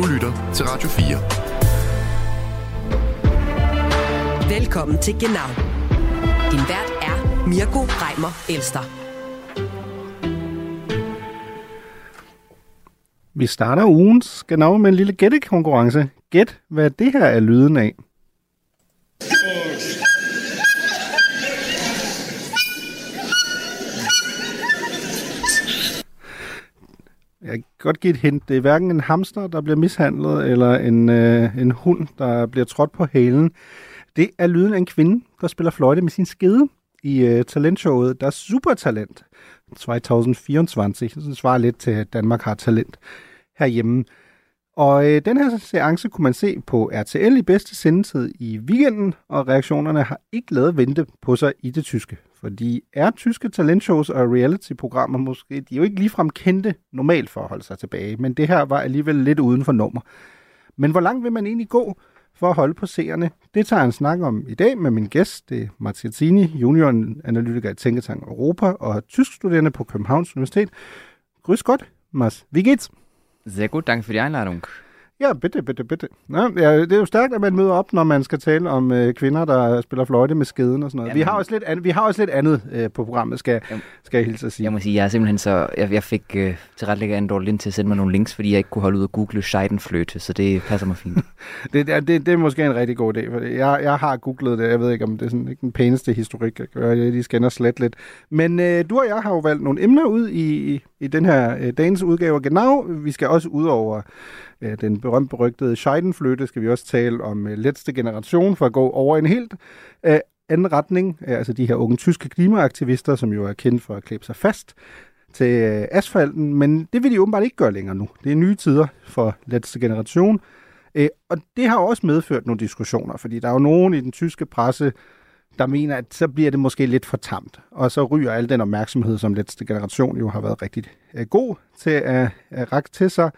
Du lytter til Radio 4. Velkommen til Genau. Din vært er Mirko Reimer Elster. Vi starter ugens Genau med en lille gættekonkurrence. Gæt, hvad det her er lyden af. Jeg kan godt give et hint. Det er hverken en hamster, der bliver mishandlet, eller en, øh, en hund, der bliver trådt på halen. Det er lyden af en kvinde, der spiller fløjte med sin skede i øh, talentshowet Der er Supertalent 2024. Det svarer lidt til, at Danmark har talent herhjemme. Og øh, den her seance kunne man se på RTL i bedste sendetid i weekenden, og reaktionerne har ikke lavet vente på sig i det tyske. Fordi er tyske talentshows og reality-programmer måske, de er jo ikke ligefrem kendte normalt for at holde sig tilbage, men det her var alligevel lidt uden for nummer. Men hvor langt vil man egentlig gå for at holde på seerne? Det tager en snak om i dag med min gæst, det er Martin junior-analytiker i Tænketank Europa og tysk studerende på Københavns Universitet. Grüß godt, Mars. Wie geht's? Sehr gut, danke für die Einladung. Ja, bitte, bitte, bitte. Nå, ja, det er jo stærkt, at man møder op, når man skal tale om øh, kvinder, der spiller fløjte med skeden og sådan noget. Jamen, vi, har også lidt an, vi har også lidt andet øh, på programmet, skal, jamen, skal jeg hilse at sige. Jeg må sige, jeg er simpelthen så... Jeg, jeg fik øh, tilrettelægger en dårlig til at sende mig nogle links, fordi jeg ikke kunne holde ud og google Scheidenfløte, så det passer mig fint. det, det, det, det er måske en rigtig god idé, for jeg, jeg har googlet det. Jeg ved ikke, om det er sådan, ikke den pæneste historik, jeg gør. De skal ind slet lidt. Men øh, du og jeg har jo valgt nogle emner ud i, i den her øh, dagens udgave Genau. Vi skal også ud over øh, den berømt berygtede Scheidenfløte, skal vi også tale om øh, letste generation for at gå over en helt øh, anden retning. Øh, altså de her unge tyske klimaaktivister, som jo er kendt for at klæbe sig fast til øh, asfalten, men det vil de åbenbart ikke gøre længere nu. Det er nye tider for letste generation. Øh, og det har også medført nogle diskussioner, fordi der er jo nogen i den tyske presse, der mener, at så bliver det måske lidt for tamt. Og så ryger al den opmærksomhed, som næste generation jo har været rigtig øh, god til at, at række til sig.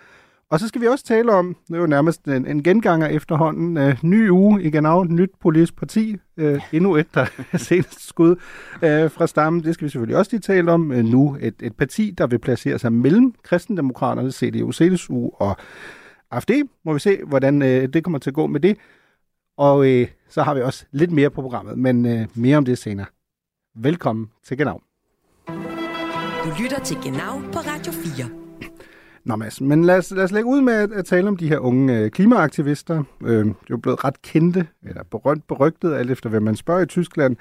Og så skal vi også tale om, det er jo nærmest en, en genganger efterhånden, øh, ny uge i Genau, nyt politisk parti, øh, endnu et, der er senest skud øh, fra stammen. Det skal vi selvfølgelig også lige tale om øh, nu. Et, et parti, der vil placere sig mellem kristendemokraterne, CDU, CSU og AFD. Må vi se, hvordan øh, det kommer til at gå med det. Og øh, så har vi også lidt mere på programmet, men øh, mere om det senere. Velkommen til Genau. Du lytter til Genau på Radio 4. Nå Mads, men lad os, lad os lægge ud med at, at tale om de her unge øh, klimaaktivister. Øh, de er jo blevet ret kendte, eller berømt, berygtet, alt efter hvad man spørger i Tyskland.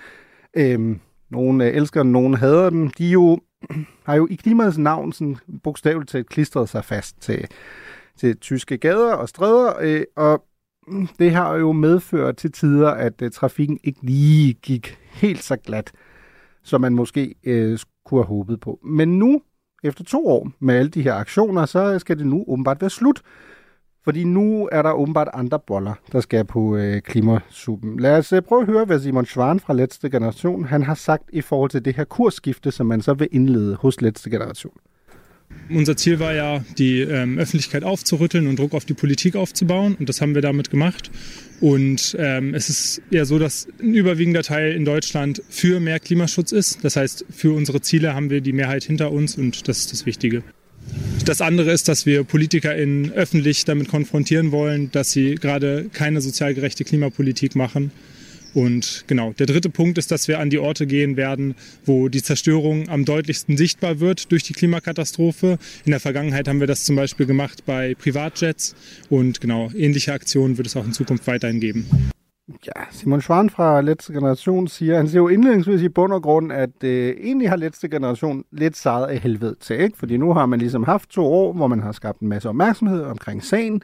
Øh, nogle øh, elsker dem, nogle hader dem. De jo, har jo i klimaets navn sådan, bogstaveligt talt klistret sig fast til, til tyske gader og stræder, øh, og det har jo medført til tider, at øh, trafikken ikke lige gik helt så glat, som man måske øh, kunne have håbet på. Men nu efter to år med alle de her aktioner, så skal det nu åbenbart være slut. Fordi nu er der åbenbart andre boller, der skal på øh, klimasuppen. Lad os øh, prøve at høre, hvad Simon Schwan fra Letste Generation han har sagt i forhold til det her kursskifte, som man så vil indlede hos Letste Generation. Unser Ziel war ja, die ähm, Öffentlichkeit aufzurütteln und Druck auf die Politik aufzubauen. Und das haben wir damit gemacht. Und ähm, es ist ja so, dass ein überwiegender Teil in Deutschland für mehr Klimaschutz ist. Das heißt, für unsere Ziele haben wir die Mehrheit hinter uns und das ist das Wichtige. Das andere ist, dass wir PolitikerInnen öffentlich damit konfrontieren wollen, dass sie gerade keine sozial gerechte Klimapolitik machen und genau, der dritte Punkt ist, dass wir an die Orte gehen werden, wo die Zerstörung am deutlichsten sichtbar wird durch die Klimakatastrophe. In der Vergangenheit haben wir das zum Beispiel gemacht bei Privatjets und genau, ähnliche Aktionen wird es auch in Zukunft weiterhin geben. Ja, Simon Schwan fra Letste Generation siger, han siger jo indledningsvis i bund og grund, at øh, egentlig har Letste Generation lidt sejret af helvede til, ikke? Fordi nu har man ligesom haft to år, hvor man har skabt en masse opmærksomhed omkring sagen.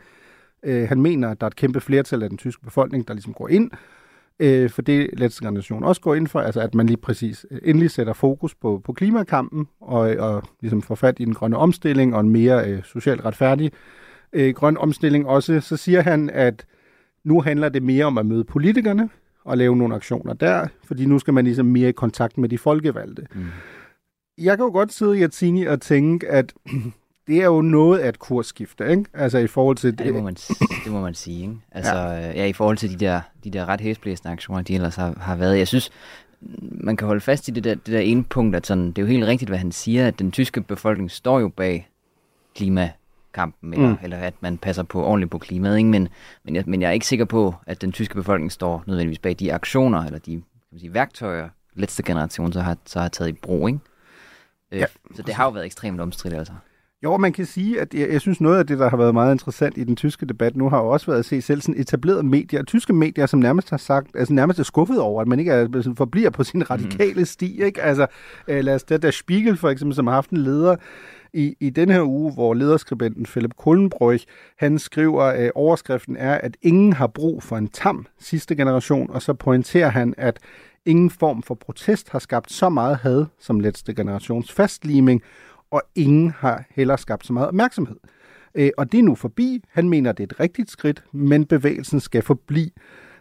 Øh, han mener, at der er et kæmpe flertal af den tyske befolkning, der ligesom går ind øh, for det Let's Generation også går ind for, altså at man lige præcis øh, endelig sætter fokus på, på klimakampen og, og ligesom får fat i den grønne omstilling og en mere øh, socialt retfærdig øh, grøn omstilling også, så siger han, at nu handler det mere om at møde politikerne og lave nogle aktioner der, fordi nu skal man ligesom mere i kontakt med de folkevalgte. Mm. Jeg kan jo godt sidde i Atini og tænke, at det er jo noget af et kursskifte, ikke? Altså i forhold til... Ja, det, må man, det må man sige, ikke? Altså, ja. ja, i forhold til de der, de der ret hæsblæsende aktioner, de ellers har, har været. Jeg synes, man kan holde fast i det der, det der ene punkt, at sådan, det er jo helt rigtigt, hvad han siger, at den tyske befolkning står jo bag klima kampen, eller, mm. eller at man passer på ordentligt på klimaet. Ikke? Men, men, jeg, men jeg er ikke sikker på, at den tyske befolkning står nødvendigvis bag de aktioner, eller de kan man sige, værktøjer, letzte generation så har, så har taget i brug. Ikke? Øh, ja. Så det har jo været ekstremt omstridt altså. Jo, man kan sige, at jeg, jeg synes noget af det, der har været meget interessant i den tyske debat nu, har jo også været at se selv sådan etablerede medier, tyske medier, som nærmest har sagt, altså nærmest er skuffet over, at man ikke er, sådan, forbliver på sin radikale mm. sti. Ikke? Altså, øh, lad os det der Spiegel for eksempel, som har haft en leder i, i den her uge, hvor lederskribenten Philip Kullenbryg, han skriver, at øh, overskriften er, at ingen har brug for en tam sidste generation, og så pointerer han, at ingen form for protest har skabt så meget had som letzte generations fastliming, og ingen har heller skabt så meget opmærksomhed. Øh, og det er nu forbi. Han mener, det er et rigtigt skridt, men bevægelsen skal forblive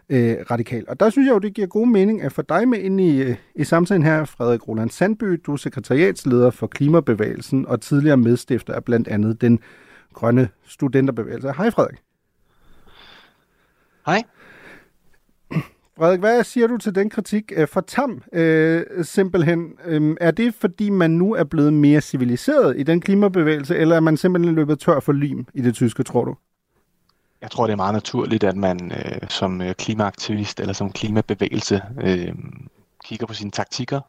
øh, radikal. Og der synes jeg jo, det giver god mening at få dig med ind i, øh, i samtalen her, Frederik Roland Sandby. Du er sekretariatsleder for Klimabevægelsen og tidligere medstifter af blandt andet den grønne studenterbevægelse. Hej Frederik. Hej. Frederik, hvad siger du til den kritik øh, for Tam øh, simpelthen? Øh, er det, fordi man nu er blevet mere civiliseret i den klimabevægelse, eller er man simpelthen løbet tør for lim i det tyske, tror du? Jeg tror, det er meget naturligt, at man øh, som øh, klimaaktivist eller som klimabevægelse øh, kigger på sine taktikker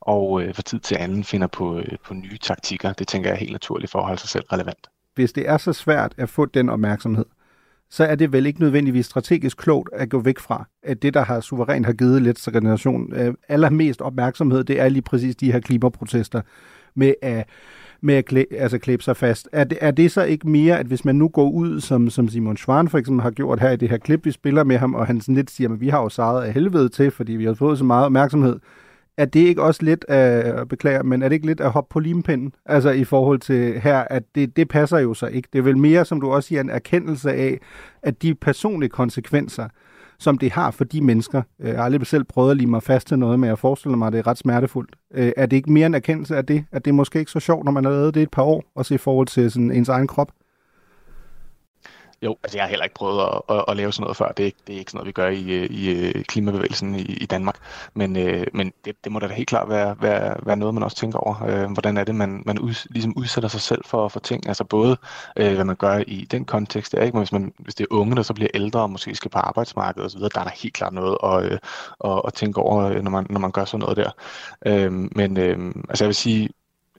og øh, for tid til anden finder på, øh, på nye taktikker. Det tænker jeg er helt naturligt for at holde sig selv relevant. Hvis det er så svært at få den opmærksomhed, så er det vel ikke nødvendigvis strategisk klogt at gå væk fra, at det, der har suverænt har givet lidt generation øh, allermest opmærksomhed, det er lige præcis de her klimaprotester med at, med at klæ, altså klæbe sig fast. Er det, er det så ikke mere, at hvis man nu går ud, som, som Simon Schwan for eksempel har gjort her i det her klip, vi spiller med ham, og han sådan lidt siger, at vi har jo sejret af helvede til, fordi vi har fået så meget opmærksomhed, er det ikke også lidt af, beklager, men er det ikke lidt at hoppe på limpinden? Altså i forhold til her, at det, det passer jo så ikke. Det er vel mere, som du også siger, en erkendelse af, at de personlige konsekvenser, som det har for de mennesker, øh, jeg har aldrig selv prøvet at lime mig fast til noget, men jeg forestiller mig, at det er ret smertefuldt. Øh, er det ikke mere en erkendelse af det, at det er måske ikke så sjovt, når man har lavet det et par år, også i forhold til sådan ens egen krop? Jo, altså jeg har heller ikke prøvet at, at, at lave sådan noget før. Det er, det er ikke sådan noget, vi gør i, øh, i øh, klimabevægelsen i, i Danmark. Men, øh, men det, det må da helt klart være, være, være noget, man også tænker over. Øh, hvordan er det, man, man ud, ligesom udsætter sig selv for, for ting? Altså både, øh, hvad man gør i den kontekst, der, ikke? Men hvis, man, hvis det er unge, der så bliver ældre og måske skal på arbejdsmarkedet osv., der er der helt klart noget at, øh, at, at tænke over, øh, når man, når man gør sådan noget der. Øh, men øh, altså jeg vil sige,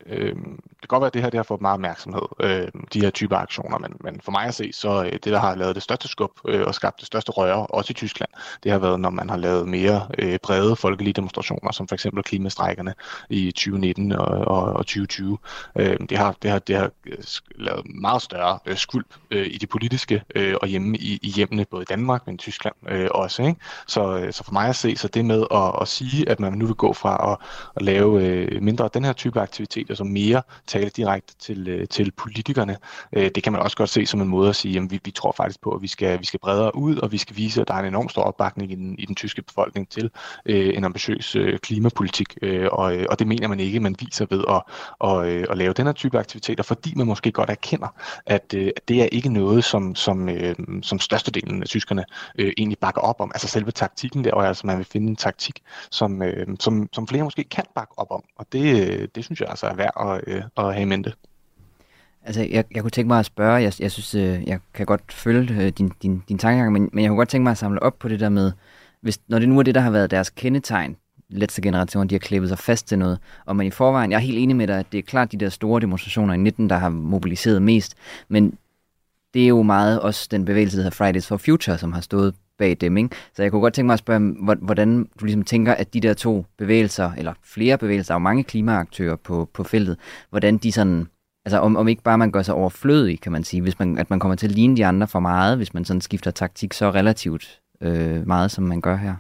Øh, det kan godt være, at det her det har fået meget opmærksomhed, øh, de her typer aktioner, men, men for mig at se, så øh, det, der har lavet det største skub øh, og skabt det største røre, også i Tyskland, det har været, når man har lavet mere øh, brede folkelige demonstrationer, som for eksempel klimastrækkerne i 2019 og, og, og 2020. Øh, det, har, det, har, det har øh, lavet meget større øh, skuld øh, i de politiske øh, og hjemme i, i hjemmene, både i Danmark, men i Tyskland øh, også. Ikke? Så, øh, så for mig at se, så det med at, at sige, at man nu vil gå fra at, at lave øh, mindre af den her type aktivitet, medier, så mere tale direkte til, øh, til politikerne. Øh, det kan man også godt se som en måde at sige, at vi, vi tror faktisk på, at vi skal, vi skal bredere ud, og vi skal vise, at der er en enorm stor opbakning i den, i den tyske befolkning til øh, en ambitiøs øh, klimapolitik. Øh, og, øh, og det mener man ikke, man viser ved at, og, øh, at lave den her type aktiviteter, fordi man måske godt erkender, at, øh, at det er ikke noget, som, som, øh, som størstedelen af tyskerne øh, egentlig bakker op om. Altså selve taktikken der, og altså man vil finde en taktik, som, øh, som, som flere måske kan bakke op om. Og det, det synes jeg altså er værd at, øh, at have i mente. Altså, jeg, jeg kunne tænke mig at spørge, jeg, jeg synes, øh, jeg kan godt følge øh, din, din, din tankegang, men, men jeg kunne godt tænke mig at samle op på det der med, hvis, når det nu er det, der har været deres kendetegn, letste generation, de har klippet sig fast til noget, og man i forvejen, jeg er helt enig med dig, at det er klart de der store demonstrationer i 19, der har mobiliseret mest, men det er jo meget også den bevægelse, der hedder Fridays for Future, som har stået bag dem. Ikke? Så jeg kunne godt tænke mig at spørge, hvordan du ligesom tænker, at de der to bevægelser, eller flere bevægelser, og mange klimaaktører på, på feltet, hvordan de sådan, altså om, om ikke bare man gør sig overflødig, kan man sige, hvis man, at man kommer til at ligne de andre for meget, hvis man sådan skifter taktik så relativt øh, meget, som man gør her.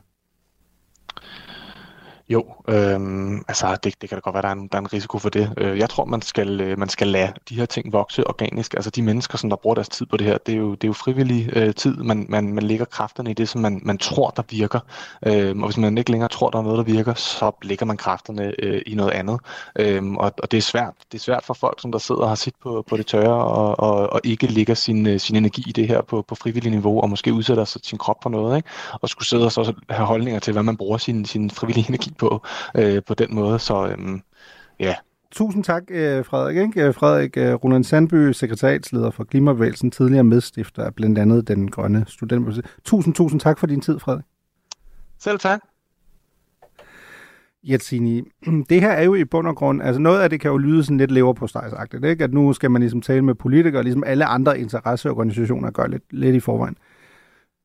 Jo, øhm, altså det, det kan da godt være, der er en, der er en risiko for det. Øh, jeg tror, man skal, øh, man skal lade de her ting vokse organisk. Altså de mennesker, som der bruger deres tid på det her, det er jo, det er jo frivillig øh, tid. Man, man, man lægger kræfterne i det, som man, man tror, der virker. Øh, og hvis man ikke længere tror, der er noget, der virker, så lægger man kræfterne øh, i noget andet. Øh, og, og det er svært. Det er svært for folk, som der sidder og har sit på, på det tørre, og, og, og ikke lægger sin, øh, sin energi i det her på, på frivillig niveau, og måske udsætter sig sin krop for noget, ikke? og skulle sidde og så have holdninger til, hvad man bruger sin, sin frivillige energi på, øh, på den måde. Så øhm, ja, tusind tak, øh, Frederik. Ikke? Øh, Frederik øh, Roland Sandby, sekretariatsleder for Klimabevægelsen, tidligere medstifter af blandt andet den grønne studentbevægelse. Tusind, tusind tak for din tid, Frederik. Selv tak. Jetsini, det her er jo i bund og grund, altså noget af det kan jo lyde sådan lidt lever på ikke? at nu skal man ligesom tale med politikere, ligesom alle andre interesseorganisationer gør lidt, lidt i forvejen.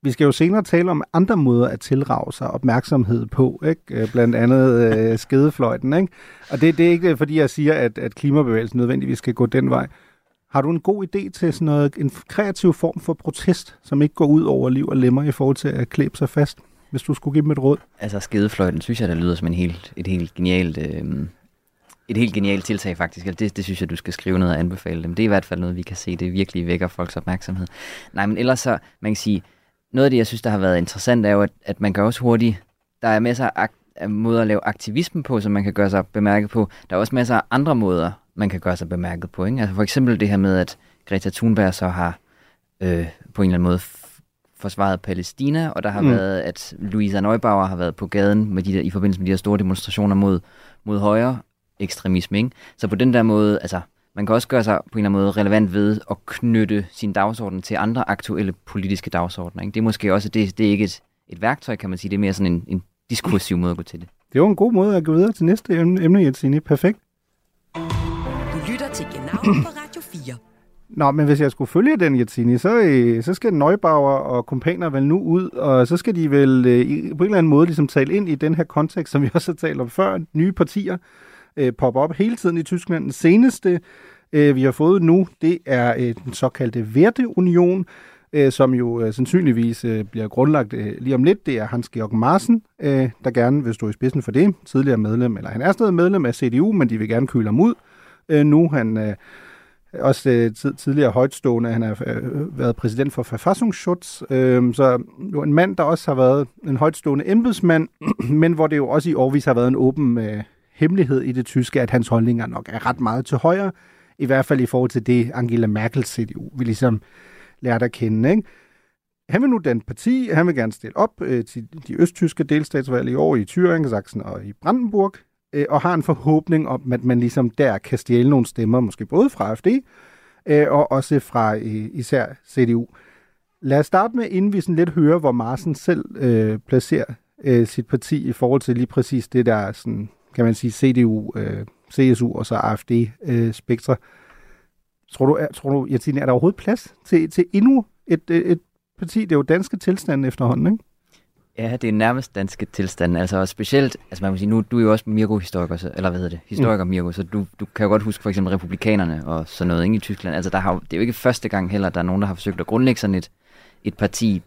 Vi skal jo senere tale om andre måder at tilrage sig opmærksomhed på, ikke? Øh, blandt andet øh, skedefløjten. Ikke? Og det, det er ikke fordi, jeg siger, at, at klimabevægelsen nødvendigvis skal gå den vej. Har du en god idé til sådan noget, en kreativ form for protest, som ikke går ud over liv og lemmer i forhold til at klæbe sig fast? hvis du skulle give dem et råd? Altså skedefløjten synes jeg, der lyder som en helt, et helt genialt... Øh, et helt genialt tiltag faktisk. Altså, det, det synes jeg, du skal skrive ned og anbefale dem. Det er i hvert fald noget, vi kan se, det virkelig vækker folks opmærksomhed. Nej, men ellers så, man kan sige, noget af det, jeg synes, der har været interessant, er jo, at, at man kan også hurtigt, der er masser af, af måder at lave aktivisme på, som man kan gøre sig bemærket på. Der er også masser af andre måder, man kan gøre sig bemærket på. Ikke? Altså for eksempel det her med, at Greta Thunberg så har øh, på en eller anden måde forsvaret Palæstina, og der har mm. været, at Louisa Neubauer har været på gaden med de der, i forbindelse med de her store demonstrationer mod, mod højre ekstremisme. Ikke? Så på den der måde, altså, man kan også gøre sig på en eller anden måde relevant ved at knytte sin dagsorden til andre aktuelle politiske dagsordner. Ikke? Det er måske også, det, det er ikke et, et værktøj, kan man sige, det er mere sådan en, en diskursiv måde at gå til det. Det var en god måde at gå videre til næste emne, Jensine. Perfekt. Du lytter til Genau på Radio 4. Nå, men hvis jeg skulle følge den, Jetsini, så, øh, så skal Neubauer og kompaner vel nu ud, og så skal de vel øh, på en eller anden måde ligesom tale ind i den her kontekst, som vi også har talt om før. Nye partier øh, popper op hele tiden i Tyskland. Den seneste, øh, vi har fået nu, det er øh, den såkaldte Werteunion, øh, som jo øh, sandsynligvis øh, bliver grundlagt øh, lige om lidt. Det er Hans-Georg Marsen, øh, der gerne vil stå i spidsen for det. Tidligere medlem, eller han er stadig medlem af CDU, men de vil gerne køle ham ud. Øh, nu han... Øh, også øh, tid, tidligere højtstående. Han har øh, været præsident for Verfassungsschutz, øh, så jo en mand, der også har været en højtstående embedsmand, men hvor det jo også i årvis har været en åben øh, hemmelighed i det tyske, at hans holdninger nok er ret meget til højre, i hvert fald i forhold til det Angela Merkel CDU, vi ligesom lærte at kende. Ikke? Han vil nu den parti, han vil gerne stille op øh, til de østtyske delstatsvalg i år i Thüringen, Sachsen og i Brandenburg, øh, og har en forhåbning om, at man ligesom der kan stjæle nogle stemmer, måske både fra AfD øh, og også fra øh, især CDU. Lad os starte med, inden vi sådan lidt hører, hvor Marsen selv øh, placerer øh, sit parti i forhold til lige præcis det der, sådan, kan man sige, CDU, øh, CSU og så AFD-spektre. Øh, tror du, er, tror du Jatine, er der overhovedet plads til, til endnu et, et, et parti? Det er jo danske tilstande efterhånden, ikke? Ja, det er nærmest danske tilstande. Altså specielt, altså man kan sige, nu du er jo også Mirko-historiker, eller hvad hedder det, historiker mm. Mirko, så du, du kan jo godt huske for eksempel republikanerne og sådan noget ikke, i Tyskland. Altså der har, det er jo ikke første gang heller, der er nogen, der har forsøgt at grundlægge sådan et, et parti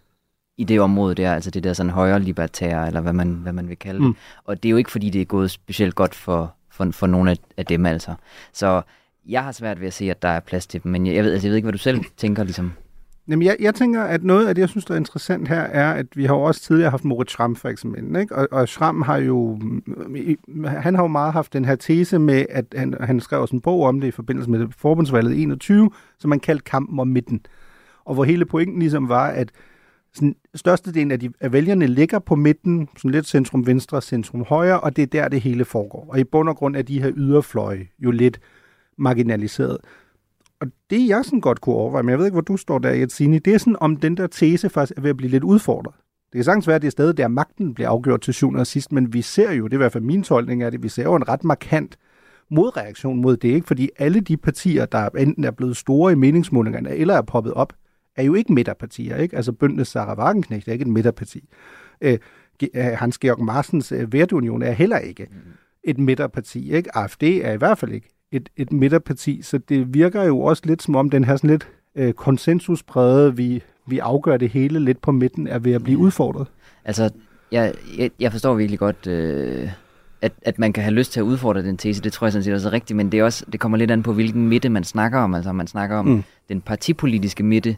i det område der, altså det der sådan højre libertære, eller hvad man, hvad man vil kalde det. Mm. Og det er jo ikke, fordi det er gået specielt godt for, for, for nogle af, af dem altså. Så jeg har svært ved at se, at der er plads til dem, men jeg, jeg, ved, altså, jeg ved ikke, hvad du selv tænker ligesom. Jamen, jeg, jeg tænker, at noget af det, jeg synes, der er interessant her, er, at vi har jo også tidligere haft Moritz Schramm for eksempel, ikke? Og, og Schramm har jo, han har jo meget haft den her tese med, at han, han skrev også en bog om det i forbindelse med forbundsvalget 21, som man kaldte kampen om midten. Og hvor hele pointen ligesom var, at sådan, størstedelen af, de, af vælgerne ligger på midten, sådan lidt centrum venstre, centrum højre, og det er der, det hele foregår. Og i bund og grund er de her yderfløje jo lidt marginaliseret og det jeg sådan godt kunne overveje, men jeg ved ikke, hvor du står der, Jetsini, det er sådan, om den der tese faktisk er ved at blive lidt udfordret. Det kan sagtens være, at det er stadig der magten bliver afgjort til syvende og sidst, men vi ser jo, det er i hvert fald min tolkning af det, vi ser jo en ret markant modreaktion mod det, ikke? fordi alle de partier, der enten er blevet store i meningsmålingerne, eller er poppet op, er jo ikke midterpartier. Ikke? Altså Bøndenes Sarah Wagenknecht er ikke et midterparti. Øh, Hans-Georg Marsens øh, Værtunion er heller ikke et midterparti. Ikke? AFD er i hvert fald ikke et, et midterparti, så det virker jo også lidt som om den her sådan lidt øh, konsensuspræget, vi, vi afgør det hele lidt på midten, er ved at blive udfordret. Altså, jeg, jeg, jeg forstår virkelig godt, øh, at, at man kan have lyst til at udfordre den tese, det tror jeg sådan set også er rigtigt, men det, er også, det kommer lidt an på, hvilken midte man snakker om. Altså, man snakker om mm. den partipolitiske midte,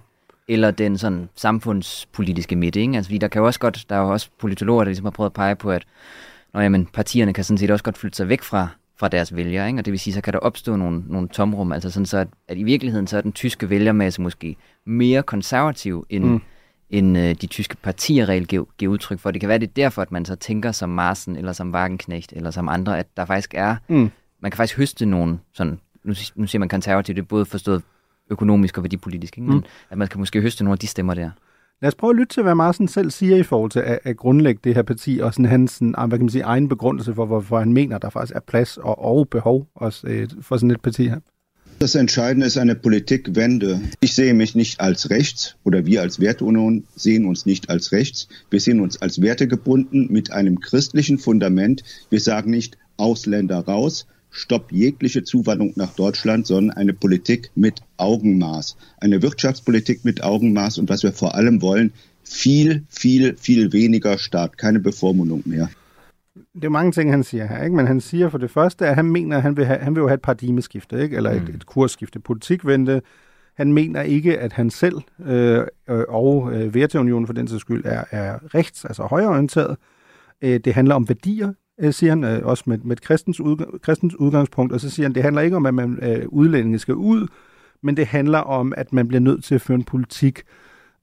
eller den sådan samfundspolitiske midte. Ikke? Altså, fordi der kan jo også godt, der er jo også politologer, der ligesom har prøvet at pege på, at når, jamen, partierne kan sådan set også godt flytte sig væk fra fra deres vælgere, ikke? og det vil sige, så kan der opstå nogle, nogle tomrum, altså sådan så, at, at i virkeligheden så er den tyske vælgermasse måske mere konservativ, end, mm. end øh, de tyske partier reelt giver, giver udtryk for. Det kan være, det er derfor, at man så tænker som Marsen, eller som Wagenknecht, eller som andre, at der faktisk er mm. man kan faktisk høste nogle, sådan, nu, nu siger man konservativt, det er både forstået økonomisk og værdipolitisk, ikke? men mm. at man kan måske høste nogle af de stemmer der. Lad os prøve at lytte til, hvad Marsen selv siger i forhold til at, at grundlægge det her parti, og sådan hans sådan, hvad kan man sige, egen begrundelse for, hvorfor han mener, der faktisk er plads og, og behov også, øh, for sådan et parti her. Das Entscheidende ist eine Politikwende. Ich sehe mich nicht als rechts oder wir als Werteunion sehen uns nicht als rechts. Wir sehen uns als wertegebunden mit einem christlichen Fundament. Wir sagen nicht Ausländer raus, Stopp jegliche Zuwanderung nach Deutschland, sondern eine Politik mit Augenmaß. Eine Wirtschaftspolitik mit Augenmaß und was wir vor allem wollen, viel, viel, viel weniger Staat, keine Bevormundung mehr. Det er mange ting, han siger her, ikke? men han siger for det første, at han mener, at han vil, have, han vil jo have et paradigmeskifte, ikke? eller et, mm. et kursskifte, politikvente. Han mener ikke, at han selv øh, og øh, Verteunionen for den sags skyld er, er rechts, altså højreorienteret. Øh, det handler om værdier, øh, siger han, øh, også med, med et kristens, udg- kristens udgangspunkt, og så siger han, det handler ikke om, at man øh, udlændinge skal ud, men det handler om, at man bliver nødt til at føre en politik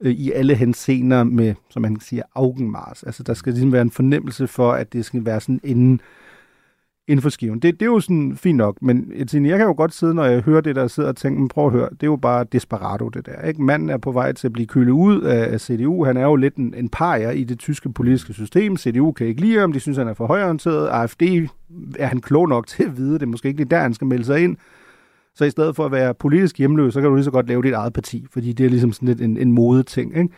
øh, i alle henseender med, som man siger, augenmars. Altså, der skal ligesom være en fornemmelse for, at det skal være sådan inden, inden for skiven. Det, det er jo sådan fint nok, men jeg kan jo godt sidde, når jeg hører det, der sidder og tænker, men prøv at høre, det er jo bare desperado, det der. Ikke? Manden er på vej til at blive kølet ud af, CDU. Han er jo lidt en, en pajer i det tyske politiske system. CDU kan ikke lide ham, de synes, han er for højorienteret. AFD er han klog nok til at vide, det er måske ikke lige der, han skal melde sig ind. Så i stedet for at være politisk hjemløs, så kan du lige så godt lave dit eget parti, fordi det er ligesom sådan lidt en, en modeting. Ikke?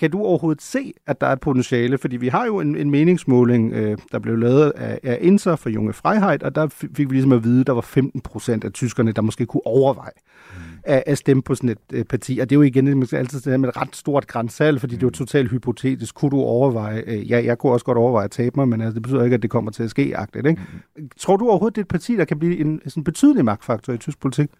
Kan du overhovedet se, at der er et potentiale? Fordi vi har jo en, en meningsmåling, øh, der blev lavet af, af Inser for Junge Freiheit, og der fik vi ligesom at vide, at der var 15 procent af tyskerne, der måske kunne overveje mm. at, at stemme på sådan et øh, parti. Og det er jo igen det er altid det her med et ret stort grænsal, fordi mm. det er jo mm. totalt hypotetisk. Kunne du overveje? Øh, ja, jeg kunne også godt overveje at tabe mig, men altså, det betyder ikke, at det kommer til at ske. Agtigt, ikke? Mm. Tror du overhovedet, det er et parti, der kan blive en sådan betydelig magtfaktor i tysk politik?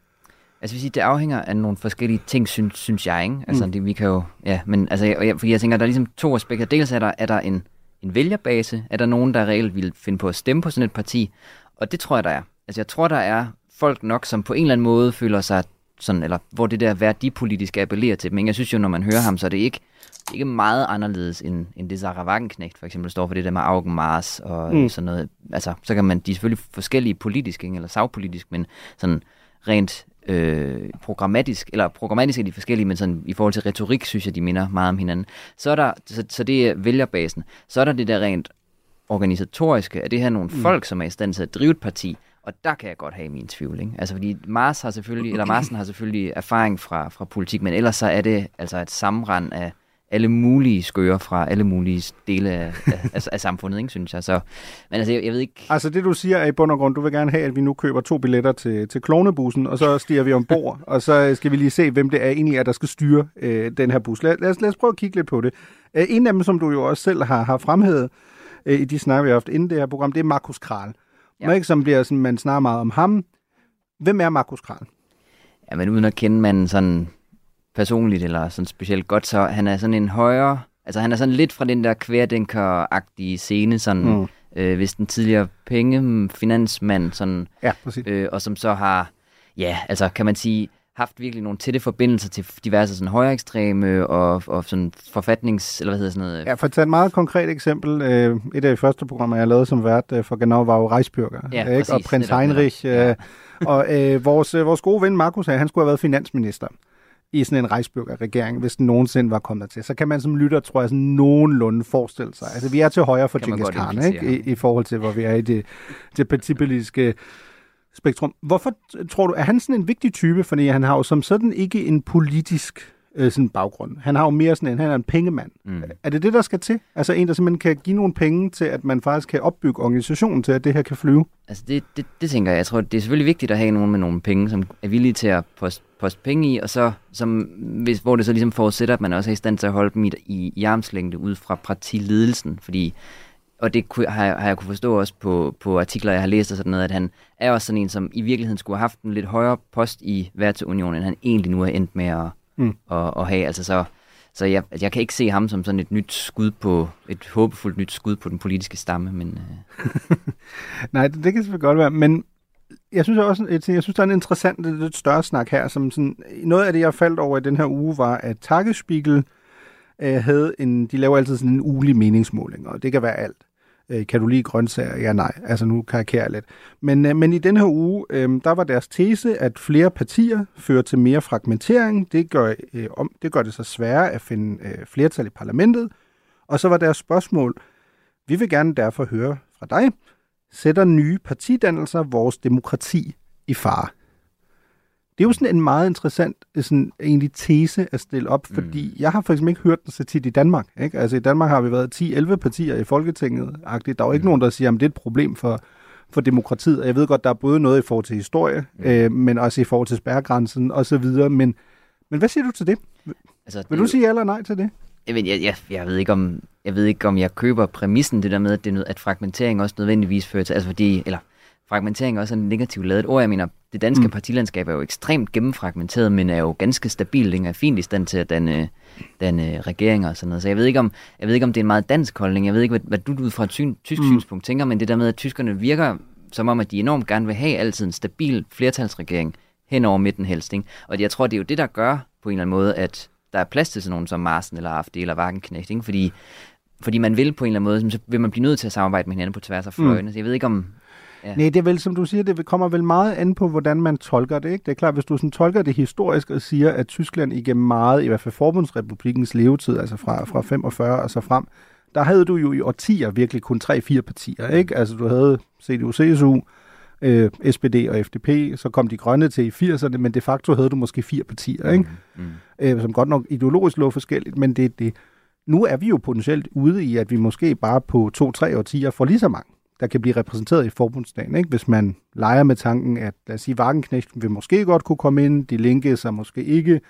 Altså, vil sige, det afhænger af nogle forskellige ting, synes, synes jeg, ikke? Altså, mm. det, vi kan jo, ja, men altså, jeg, fordi jeg tænker, der er ligesom to aspekter. Dels er der, er der en, en vælgerbase, er der nogen, der reelt vil finde på at stemme på sådan et parti, og det tror jeg, der er. Altså, jeg tror, der er folk nok, som på en eller anden måde føler sig sådan, eller hvor det der værdipolitiske appellerer til dem. Men jeg synes jo, når man hører ham, så er det ikke, ikke meget anderledes end, end det Sarah Wagenknecht for eksempel står for det der med Augen Mars og mm. sådan noget. Altså, så kan man, de er selvfølgelig forskellige politisk, ikke? eller sagpolitisk, men sådan rent øh, programmatisk, eller programmatisk er de forskellige, men sådan, i forhold til retorik, synes jeg, de minder meget om hinanden. Så, er der, så, så det er vælgerbasen. Så er der det der rent organisatoriske, at det her nogle mm. folk, som er i stand til at drive et parti, og der kan jeg godt have min tvivl. Ikke? Altså fordi Mars har selvfølgelig, eller Marsen har selvfølgelig erfaring fra, fra politik, men ellers så er det altså et sammenrend af alle mulige skøre fra alle mulige dele af, af, af samfundet, ikke, synes jeg. Så, men altså, jeg, jeg ved ikke... Altså det, du siger er i bund og grund, du vil gerne have, at vi nu køber to billetter til, til klonebussen, og så stiger vi ombord, og så skal vi lige se, hvem det er egentlig er, der skal styre øh, den her bus. Lad, lad, os, lad os prøve at kigge lidt på det. Øh, en af dem, som du jo også selv har, har fremhævet øh, i de snakker, vi har haft inden det her program, det er Markus Kral. Ja. Ikke, som bliver sådan, man snakker meget om ham. Hvem er Markus Kral? Ja, men uden at kende manden sådan personligt eller sådan specielt godt, så han er sådan en højere, altså han er sådan lidt fra den der kværdenker-agtige scene, sådan, mm. øh, hvis den tidligere penge, finansmand, sådan, ja, øh, og som så har, ja, altså kan man sige, haft virkelig nogle tætte forbindelser til diverse sådan højere ekstreme og, og sådan forfatnings... Eller hvad hedder sådan noget? Ja, for at tage et meget konkret eksempel. Øh, et af de første programmer, jeg lavede som vært øh, for Genau, var jo Reisbürger. Ja, ikke? Præcis, og prins Heinrich. Øh, ja. og øh, vores, øh, vores gode ven Markus han skulle have været finansminister i sådan en Reisbürger-regering, hvis den nogensinde var kommet til. Så kan man som lytter, tror jeg, sådan nogenlunde forestille sig. Altså, vi er til højre for Genghis Khan, ikke? I, I forhold til, hvor vi er i det, det partipolitiske spektrum. Hvorfor tror du, er han sådan en vigtig type? Fordi han har jo som sådan ikke en politisk øh, sådan baggrund. Han har jo mere sådan en, han er en pengemand. Mm. Er det det, der skal til? Altså en, der simpelthen kan give nogle penge til, at man faktisk kan opbygge organisationen til, at det her kan flyve? Altså det, det, det tænker jeg. Jeg tror, det er selvfølgelig vigtigt at have nogen med nogle penge, som er villige til at poste, poste penge i, og så, som, hvis, hvor det så ligesom forudsætter, at man også er i stand til at holde dem i, i, i armslængde ud fra partiledelsen, fordi og det har, jeg, har jeg kunne forstå også på, på artikler, jeg har læst og sådan noget, at han er også sådan en, som i virkeligheden skulle have haft en lidt højere post i Værtsunionen, end han egentlig nu er endt med at, mm. at, at have. Altså så, så jeg, altså jeg kan ikke se ham som sådan et nyt skud på, et håbefuldt nyt skud på den politiske stamme, men... Uh... Nej, det, det kan selvfølgelig godt være, men jeg synes også, jeg, synes, der er en interessant, lidt større snak her, som sådan, noget af det, jeg faldt over i den her uge, var, at Tagesspiegel øh, havde en, de laver altid sådan en ugelig meningsmåling, og det kan være alt. Øh, kan du lide grøntsager? Ja, nej. Altså nu karikerer jeg lidt. Men, øh, men i den her uge, øh, der var deres tese, at flere partier fører til mere fragmentering. Det gør, øh, om, det gør det så sværere at finde øh, flertal i parlamentet. Og så var deres spørgsmål, vi vil gerne derfor høre fra dig, sætter nye partidannelser vores demokrati i fare? Det er jo sådan en meget interessant sådan, egentlig tese at stille op, fordi mm. jeg har faktisk ikke hørt den så tit i Danmark. Ikke? Altså i Danmark har vi været 10-11 partier i Folketinget. -agtigt. Der er jo ikke mm. nogen, der siger, at det er et problem for, for demokratiet. Og jeg ved godt, der er både noget i forhold til historie, mm. øh, men også i forhold til spærregrænsen osv. Men, men hvad siger du til det? Altså, Vil du sige ja eller nej til det? Jeg, ved, jeg, jeg, jeg, ved ikke, om, jeg ved ikke, om jeg køber præmissen, det der med, at, det er noget, at fragmentering også nødvendigvis fører til, altså fordi, eller fragmentering også er en negativt lavet ord. Jeg mener, det danske mm. partilandskab er jo ekstremt gennemfragmenteret, men er jo ganske stabilt, Det er fint i stand til at danne, danne regeringer og sådan noget. Så jeg ved ikke, om, jeg ved ikke, om det er en meget dansk holdning. Jeg ved ikke, hvad, hvad du ud fra et syn, tysk mm. synspunkt tænker, men det der med, at tyskerne virker som om, at de enormt gerne vil have altid en stabil flertalsregering hen over midten helst. Ikke? Og jeg tror, det er jo det, der gør på en eller anden måde, at der er plads til sådan nogen som Marsen eller AFD eller Wagenknecht, ikke? Fordi, fordi man vil på en eller anden måde, så vil man blive nødt til at samarbejde med hinanden på tværs af fløjene. Mm. Så jeg ved ikke, om, Ja. Nej, det er vel, som du siger, det kommer vel meget an på, hvordan man tolker det. Ikke? Det er klart, hvis du sådan tolker det historisk og siger, at Tyskland igennem meget, i hvert fald Forbundsrepublikens levetid, altså fra, fra 45 og så frem, der havde du jo i årtier virkelig kun 3-4 partier. Ikke? Altså du havde CDU, CSU, øh, SPD og FDP, så kom de grønne til i 80'erne, men de facto havde du måske fire partier, ikke? Mm, mm. Øh, som godt nok ideologisk lå forskelligt, men det det. Nu er vi jo potentielt ude i, at vi måske bare på to-tre årtier får lige så mange der kan blive repræsenteret i forbundsdagen. Ikke? Hvis man leger med tanken, at lad os sige, Wagenknecht vil måske godt kunne komme ind, de linke sig måske ikke,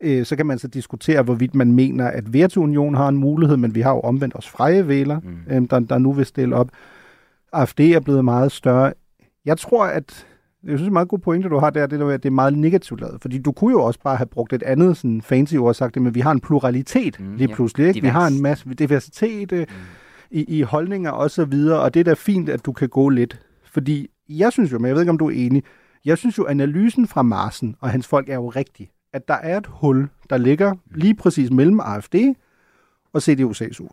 øh, så kan man så diskutere, hvorvidt man mener, at Vertu-Union har en mulighed, men vi har jo omvendt os freje væler, mm. øh, der, der nu vil stille op. AFD er blevet meget større. Jeg tror, at jeg synes, det er en meget god pointe, du har der, det der det er meget negativt lavet. Fordi du kunne jo også bare have brugt et andet sådan fancy ord og sagt det, men vi har en pluralitet mm, lige pludselig. Ikke? Vi har en masse diversitet. Mm i, i holdninger og så videre, og det er da fint, at du kan gå lidt. Fordi jeg synes jo, men jeg ved ikke, om du er enig, jeg synes jo, analysen fra Marsen og hans folk er jo rigtig. At der er et hul, der ligger lige præcis mellem AFD og CDU-CSU.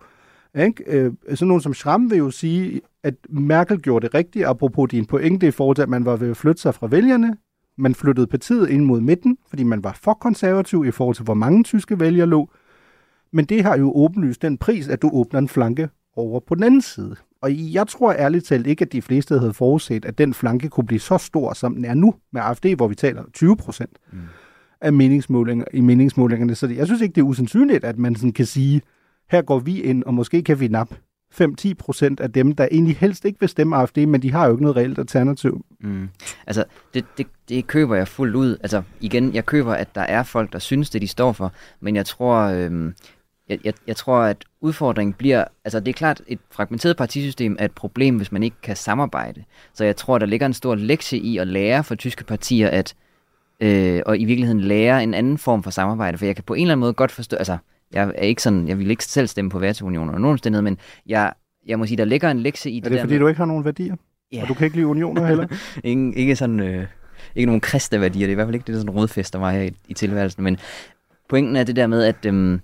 Ikke? Øh, sådan nogen som Schramm vil jo sige, at Merkel gjorde det rigtigt, apropos din pointe i forhold til, at man var ved at flytte sig fra vælgerne. Man flyttede partiet ind mod midten, fordi man var for konservativ i forhold til, hvor mange tyske vælgere lå. Men det har jo åbenlyst den pris, at du åbner en flanke over på den anden side. Og jeg tror ærligt talt ikke, at de fleste havde forudset, at den flanke kunne blive så stor, som den er nu med AFD, hvor vi taler 20 procent mm. af meningsmålinger, i meningsmålingerne. Så jeg synes ikke, det er usandsynligt, at man sådan kan sige, her går vi ind, og måske kan vi nappe 5-10 procent af dem, der egentlig helst ikke vil stemme AFD, men de har jo ikke noget reelt alternativ. Mm. Altså, det, det, det køber jeg fuldt ud. Altså, igen, jeg køber, at der er folk, der synes det, de står for, men jeg tror, øhm, jeg, jeg, jeg tror, at udfordringen bliver, altså det er klart, et fragmenteret partisystem er et problem, hvis man ikke kan samarbejde. Så jeg tror, der ligger en stor lektie i at lære for tyske partier, at øh, og i virkeligheden lære en anden form for samarbejde. For jeg kan på en eller anden måde godt forstå, altså jeg er ikke sådan, jeg vil ikke selv stemme på værtsunioner eller nogen steder, men jeg, jeg må sige, der ligger en lektie i det Er det, fordi med, du ikke har nogen værdier? Ja. Og du kan ikke lide unioner heller? Ingen, ikke sådan, øh, ikke nogen kristne værdier, det er i hvert fald ikke det, der sådan rådfester mig her i, i tilværelsen, men pointen er det der med, at øh,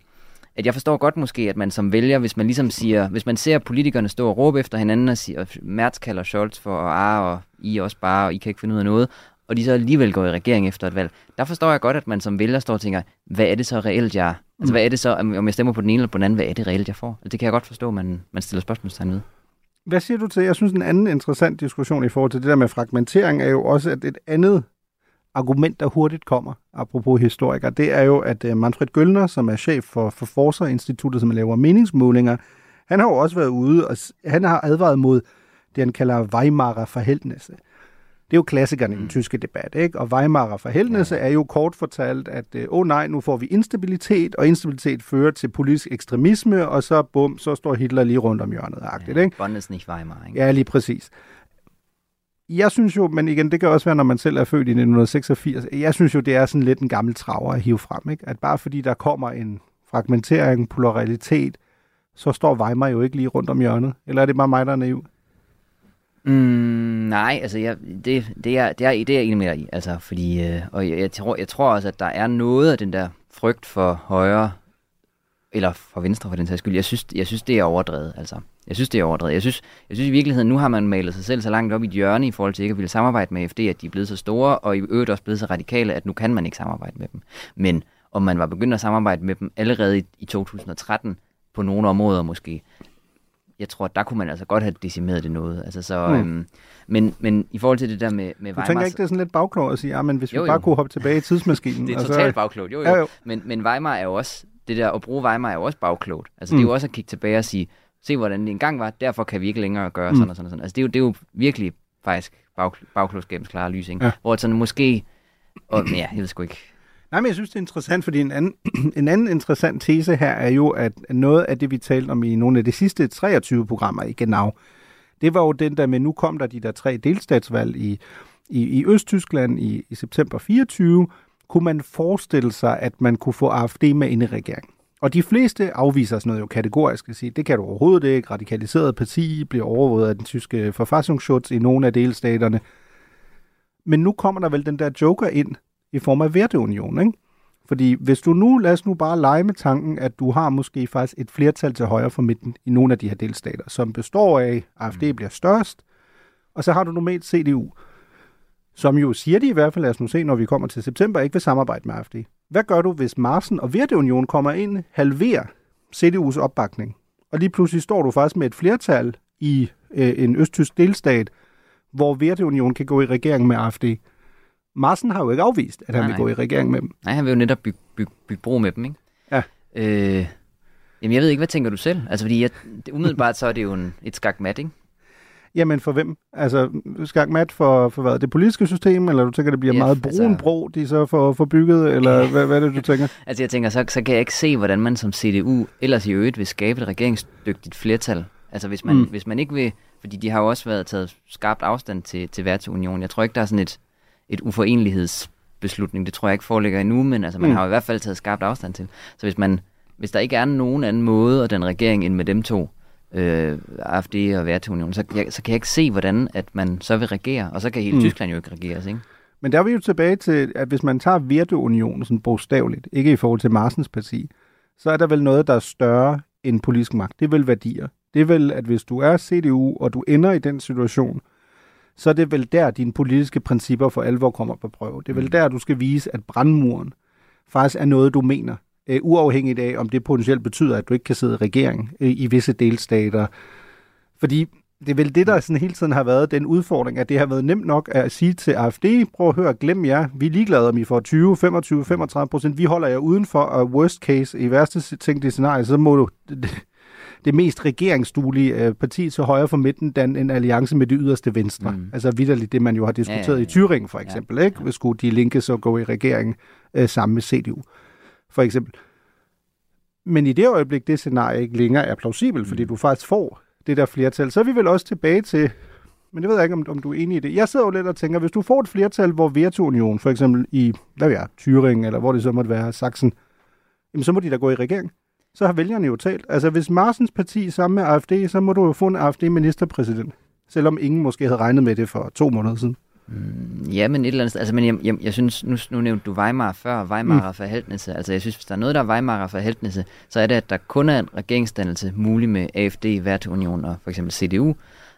at jeg forstår godt måske, at man som vælger, hvis man ligesom siger, hvis man ser politikerne stå og råbe efter hinanden og siger, og Mertz kalder Scholz for, ah, og I også bare, og I kan ikke finde ud af noget, og de så alligevel går i regering efter et valg, der forstår jeg godt, at man som vælger står og tænker, hvad er det så reelt, jeg... Altså, hvad er det så, om jeg stemmer på den ene eller på den anden, hvad er det reelt, jeg får? Altså, det kan jeg godt forstå, at man, man stiller spørgsmålstegn ved. Hvad siger du til, jeg synes en anden interessant diskussion i forhold til det der med fragmentering, er jo også, at et andet argument, der hurtigt kommer, apropos historiker, det er jo, at uh, Manfred Göllner, som er chef for, for Forser-instituttet, som laver meningsmålinger, han har jo også været ude, og han har advaret mod det, han kalder Weimarer Verhältnisse. Det er jo klassikerne i den mm. tyske debat, ikke? Og Weimarer Verhältnisse ja. er jo kort fortalt, at åh oh, nej, nu får vi instabilitet, og instabilitet fører til politisk ekstremisme, og så bum, så står Hitler lige rundt om hjørnet. Ja, ikke? Bonn ist nicht Weimar. Ikke? Ja, lige præcis jeg synes jo, men igen, det kan også være, når man selv er født i 1986, jeg synes jo, det er sådan lidt en gammel traver at hive frem, ikke? At bare fordi der kommer en fragmentering, pluralitet, så står Weimar jo ikke lige rundt om hjørnet. Eller er det bare mig, der er naiv? Mm, nej, altså jeg, det, det, er, det, er, det er jeg enig med dig i. Altså, fordi, øh, og jeg, jeg, tror, jeg tror også, at der er noget af den der frygt for højre eller fra Venstre for den sags skyld. Jeg synes, jeg synes, det er overdrevet. Altså. Jeg synes, det er overdrevet. Jeg synes, jeg synes i virkeligheden, nu har man malet sig selv så langt op i et hjørne i forhold til ikke at ville samarbejde med FD, at de er blevet så store, og i øvrigt også blevet så radikale, at nu kan man ikke samarbejde med dem. Men om man var begyndt at samarbejde med dem allerede i, i 2013, på nogle områder måske, jeg tror, der kunne man altså godt have decimeret det noget. Altså, så, mm. øhm, men, men i forhold til det der med, med Du tænker ikke, det er sådan lidt bagklog at sige, ja, men hvis jo, vi bare jo. kunne hoppe tilbage i tidsmaskinen. det er altså, totalt bagklogt, jo jo. Ja, jo. Men, men Weimar er jo også, det der at bruge Weimar er jo også bagklogt. Altså mm. det er jo mm. også at kigge tilbage og sige, se hvordan det engang var, derfor kan vi ikke længere gøre mm. sådan og sådan og sådan. Altså det er jo, det er jo virkelig faktisk bag, bagklogskabens klare lys, ikke? Ja. Hvor sådan måske, og, ja, jeg ved sgu ikke, Nej, men jeg synes, det er interessant, fordi en anden, en anden interessant tese her er jo, at noget af det, vi talte om i nogle af de sidste 23 programmer i Genau, det var jo den der med, nu kom der de der tre delstatsvalg i, i, i Østtyskland i, i september 24, kunne man forestille sig, at man kunne få AFD med ind i regeringen. Og de fleste afviser sådan noget jo kategorisk at sige, det kan du overhovedet ikke. Radikaliseret parti bliver overvåget af den tyske forfassungsschutz i nogle af delstaterne. Men nu kommer der vel den der joker ind i form af Werteunion, ikke? Fordi hvis du nu, lad os nu bare lege med tanken, at du har måske faktisk et flertal til højre for midten i nogle af de her delstater, som består af, at AFD mm. bliver størst, og så har du normalt CDU, som jo siger de i hvert fald, lad os nu se, når vi kommer til september, ikke vil samarbejde med AFD. Hvad gør du, hvis Marsen og Werteunion kommer ind, halverer CDU's opbakning, og lige pludselig står du faktisk med et flertal i øh, en østtysk delstat, hvor Werteunion kan gå i regering med AFD. Marsen har jo ikke afvist, at han nej, vil nej. gå i regering med dem. Nej, han vil jo netop bygge, bygge, bygge bro med dem, ikke? Ja. Øh, jamen, jeg ved ikke, hvad tænker du selv? Altså, fordi jeg, umiddelbart så er det jo en, et skakmat, ikke? Jamen for hvem? Altså skakmat for, for hvad? Det politiske system, eller du tænker, det bliver ja, meget brun altså, bro, de så får, får bygget, eller hvad, hvad er det, du tænker? altså jeg tænker, så, så kan jeg ikke se, hvordan man som CDU ellers i øvrigt vil skabe et regeringsdygtigt flertal. Altså hvis man, mm. hvis man ikke vil, fordi de har jo også været taget skarpt afstand til, til Værtsunion. Jeg tror ikke, der er sådan et, et uforenelighedsbeslutning. Det tror jeg ikke foreligger endnu, men altså, man mm. har i hvert fald taget skarpt afstand til. Så hvis, man, hvis der ikke er nogen anden måde, og den regering end med dem to, øh, AFD og Værtunionen, så, jeg, så kan jeg ikke se, hvordan at man så vil regere, og så kan hele mm. Tyskland jo ikke regeres, ikke? Men der er vi jo tilbage til, at hvis man tager Virteunionen sådan bogstaveligt, ikke i forhold til Marsens parti, så er der vel noget, der er større end politisk magt. Det er vel værdier. Det er vel, at hvis du er CDU, og du ender i den situation, så er det vel der, dine politiske principper for alvor kommer på prøve. Det er vel mm. der, du skal vise, at brandmuren faktisk er noget, du mener, uh, uafhængigt af, om det potentielt betyder, at du ikke kan sidde i regering uh, i visse delstater. Fordi det er vel det, der sådan hele tiden har været den udfordring, at det har været nemt nok at sige til AFD, prøv at høre, glem jer, vi er ligeglade, om I får 20, 25, 35 procent, vi holder jer udenfor, og worst case, i værste tænkte scenarie, så må du, det mest regeringsduelige øh, parti til højre for midten, den en alliance med det yderste venstre. Mm. Altså vidderligt det, man jo har diskuteret ja, ja, ja. i Thüringen for eksempel. Ja, ikke? Hvis skulle de linke så gå i regering øh, sammen med CDU for eksempel. Men i det øjeblik, det scenarie ikke længere er plausibelt, mm. fordi du faktisk får det der flertal, så er vi vel også tilbage til, men det ved jeg ikke, om, om du er enig i det. Jeg sidder jo lidt og tænker, hvis du får et flertal, hvor Virtuunion, for eksempel i, hvad ved jeg, Thüringen, eller hvor det så måtte være, Sachsen, jamen så må de da gå i regering så har vælgerne jo talt. Altså, hvis Marsens parti sammen med AFD, så må du jo få en AFD-ministerpræsident. Selvom ingen måske havde regnet med det for to måneder siden. Mm, ja, men et eller andet Altså, men jeg, jeg, jeg synes, nu, nu nævnte du Weimar før, Weimar mm. forhæltnisse. Altså, jeg synes, hvis der er noget, der er Weimar forhæltnisse, så er det, at der kun er en regeringsdannelse mulig med AFD, Værtunion og for eksempel CDU.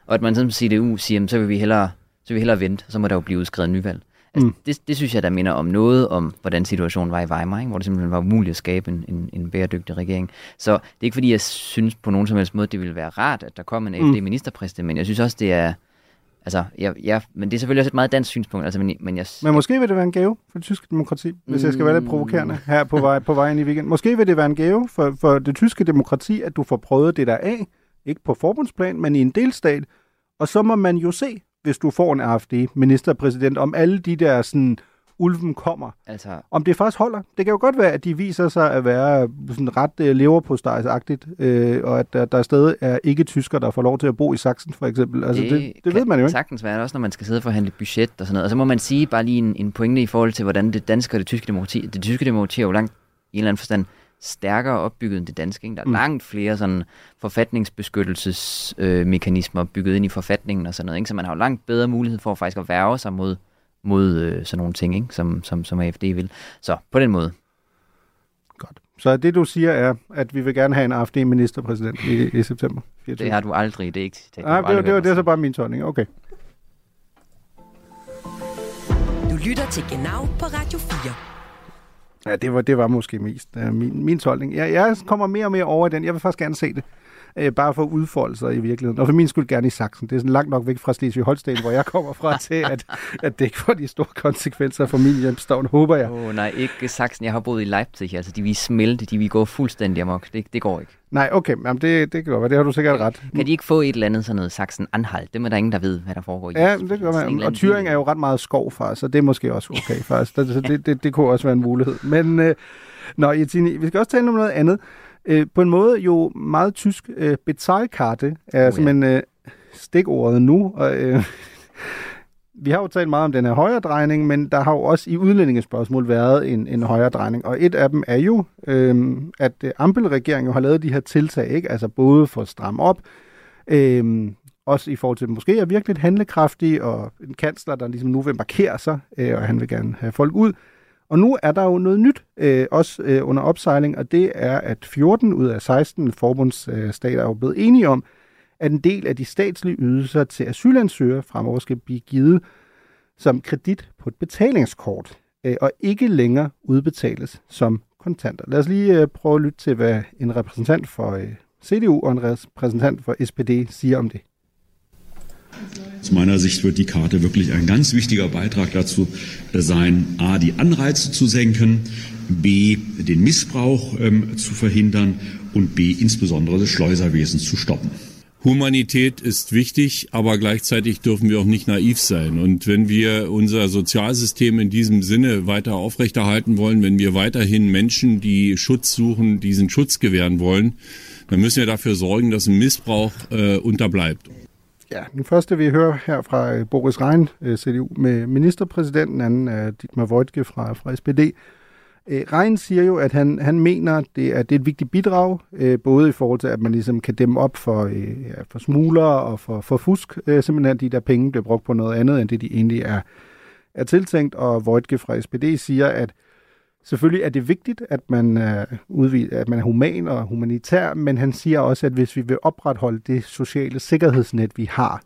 Og at man som CDU siger, så vil vi hellere, så vil vi hellere vente, så må der jo blive udskrevet nyvalg. Altså, mm. det, det synes jeg, der minder om noget om, hvordan situationen var i Weimar, ikke? hvor det simpelthen var umuligt at skabe en, en, en bæredygtig regering. Så det er ikke fordi, jeg synes på nogen som helst måde, det ville være rart, at der kom en AFD-ministerpræsident, men jeg synes også, det er... Altså, jeg, jeg, men det er selvfølgelig også et meget dansk synspunkt. Altså, men, men, jeg, men måske vil det være en gave for det tyske demokrati, hvis mm, jeg skal være lidt provokerende her på, vej, på vejen i weekend. Måske vil det være en gave for, for det tyske demokrati, at du får prøvet det der af, ikke på forbundsplan, men i en delstat, og så må man jo se, hvis du får en AFD-ministerpræsident, om alle de der sådan, ulven kommer. Altså... Om det faktisk holder. Det kan jo godt være, at de viser sig at være sådan ret uh, leverpostejsagtigt, uh, og at der, der stadig er ikke tysker, der får lov til at bo i Sachsen, for eksempel. Altså, det, det, det ved man jo ikke. sagtens være, også når man skal sidde og forhandle budget og sådan noget. Og så må man sige bare lige en, en pointe i forhold til, hvordan det danske og det tyske demokrati, det tyske demokrati er jo langt i en eller anden forstand stærkere opbygget end det danske. Ikke? Der er mm. langt flere sådan forfatningsbeskyttelsesmekanismer øh, bygget ind i forfatningen og sådan noget. Ikke? Så man har jo langt bedre mulighed for faktisk at værge sig mod, mod øh, sådan nogle ting, ikke? Som, som, som AFD vil. Så på den måde. Godt. Så det du siger er, at vi vil gerne have en AFD-ministerpræsident i, i september 24. Det har du aldrig, det er ikke det. Nej, det, det, det, det er så bare min tolkning. Okay. Du lytter til Genau på Radio 4. Ja, det var, det var måske mest uh, min, min tolkning. Jeg, jeg kommer mere og mere over i den. Jeg vil faktisk gerne se det øh, bare for at udfolde sig i virkeligheden. Og for min skyld gerne i Sachsen. Det er sådan langt nok væk fra Slesvig-Holsten, hvor jeg kommer fra, til at, at det ikke får de store konsekvenser for min hjemstavn, håber jeg. Åh oh, nej, ikke Sachsen. Jeg har boet i Leipzig. Altså, de vil smelte, de vil gå fuldstændig amok. Det, det går ikke. Nej, okay, Jamen, det, det kan godt Det har du sikkert ret. Kan de ikke få et eller andet sådan noget Sachsen-Anhalt? Det er der ingen, der ved, hvad der foregår i. Ja, det kan være. Og Thüringen er jo ret meget skov, far, så det er måske også okay, faktisk. Så det, det, det kunne også være en mulighed. Men, øh, nå, Jitini, vi skal også tale om noget andet. Øh, på en måde jo meget tysk øh, betalkarte er oh, simpelthen øh, stikordet nu. Og, øh, vi har jo talt meget om den her højre drejning, men der har jo også i udlændingespørgsmål været en, en højre drejning. Og et af dem er jo, øh, at øh, Ampel-regeringen har lavet de her tiltag, ikke? altså både for at stramme op, øh, også i forhold til, at måske er virkelig handlekraftig, og en kansler, der ligesom nu vil markere sig, øh, og han vil gerne have folk ud. Og nu er der jo noget nyt, øh, også øh, under opsejling, og det er, at 14 ud af 16 forbundsstater er jo blevet enige om, at en del af de statslige ydelser til asylansøgere fremover skal blive givet som kredit på et betalingskort, øh, og ikke længere udbetales som kontanter. Lad os lige øh, prøve at lytte til, hvad en repræsentant for øh, CDU og en repræsentant for SPD siger om det. Aus meiner Sicht wird die Karte wirklich ein ganz wichtiger Beitrag dazu sein, a, die Anreize zu senken, b, den Missbrauch ähm, zu verhindern und b, insbesondere des Schleuserwesens zu stoppen. Humanität ist wichtig, aber gleichzeitig dürfen wir auch nicht naiv sein. Und wenn wir unser Sozialsystem in diesem Sinne weiter aufrechterhalten wollen, wenn wir weiterhin Menschen, die Schutz suchen, diesen Schutz gewähren wollen, dann müssen wir dafür sorgen, dass ein Missbrauch äh, unterbleibt. Ja, den første vi hører her fra øh, Boris Rhein, øh, CDU, med ministerpræsidenten, anden er Dietmar Voigtke fra, fra SPD. Øh, Rein siger jo, at han, han mener, det er, det er et vigtigt bidrag, både i forhold til, at man ligesom kan dæmme op for, ja, for smuglere og for, for fusk, simpelthen at de der penge bliver brugt på noget andet, end det de egentlig er, er tiltænkt. Og Voigtke fra SPD siger, at Selvfølgelig er det vigtigt, at man, øh, udvid, at man er human og humanitær, men han siger også, at hvis vi vil opretholde det sociale sikkerhedsnet, vi har,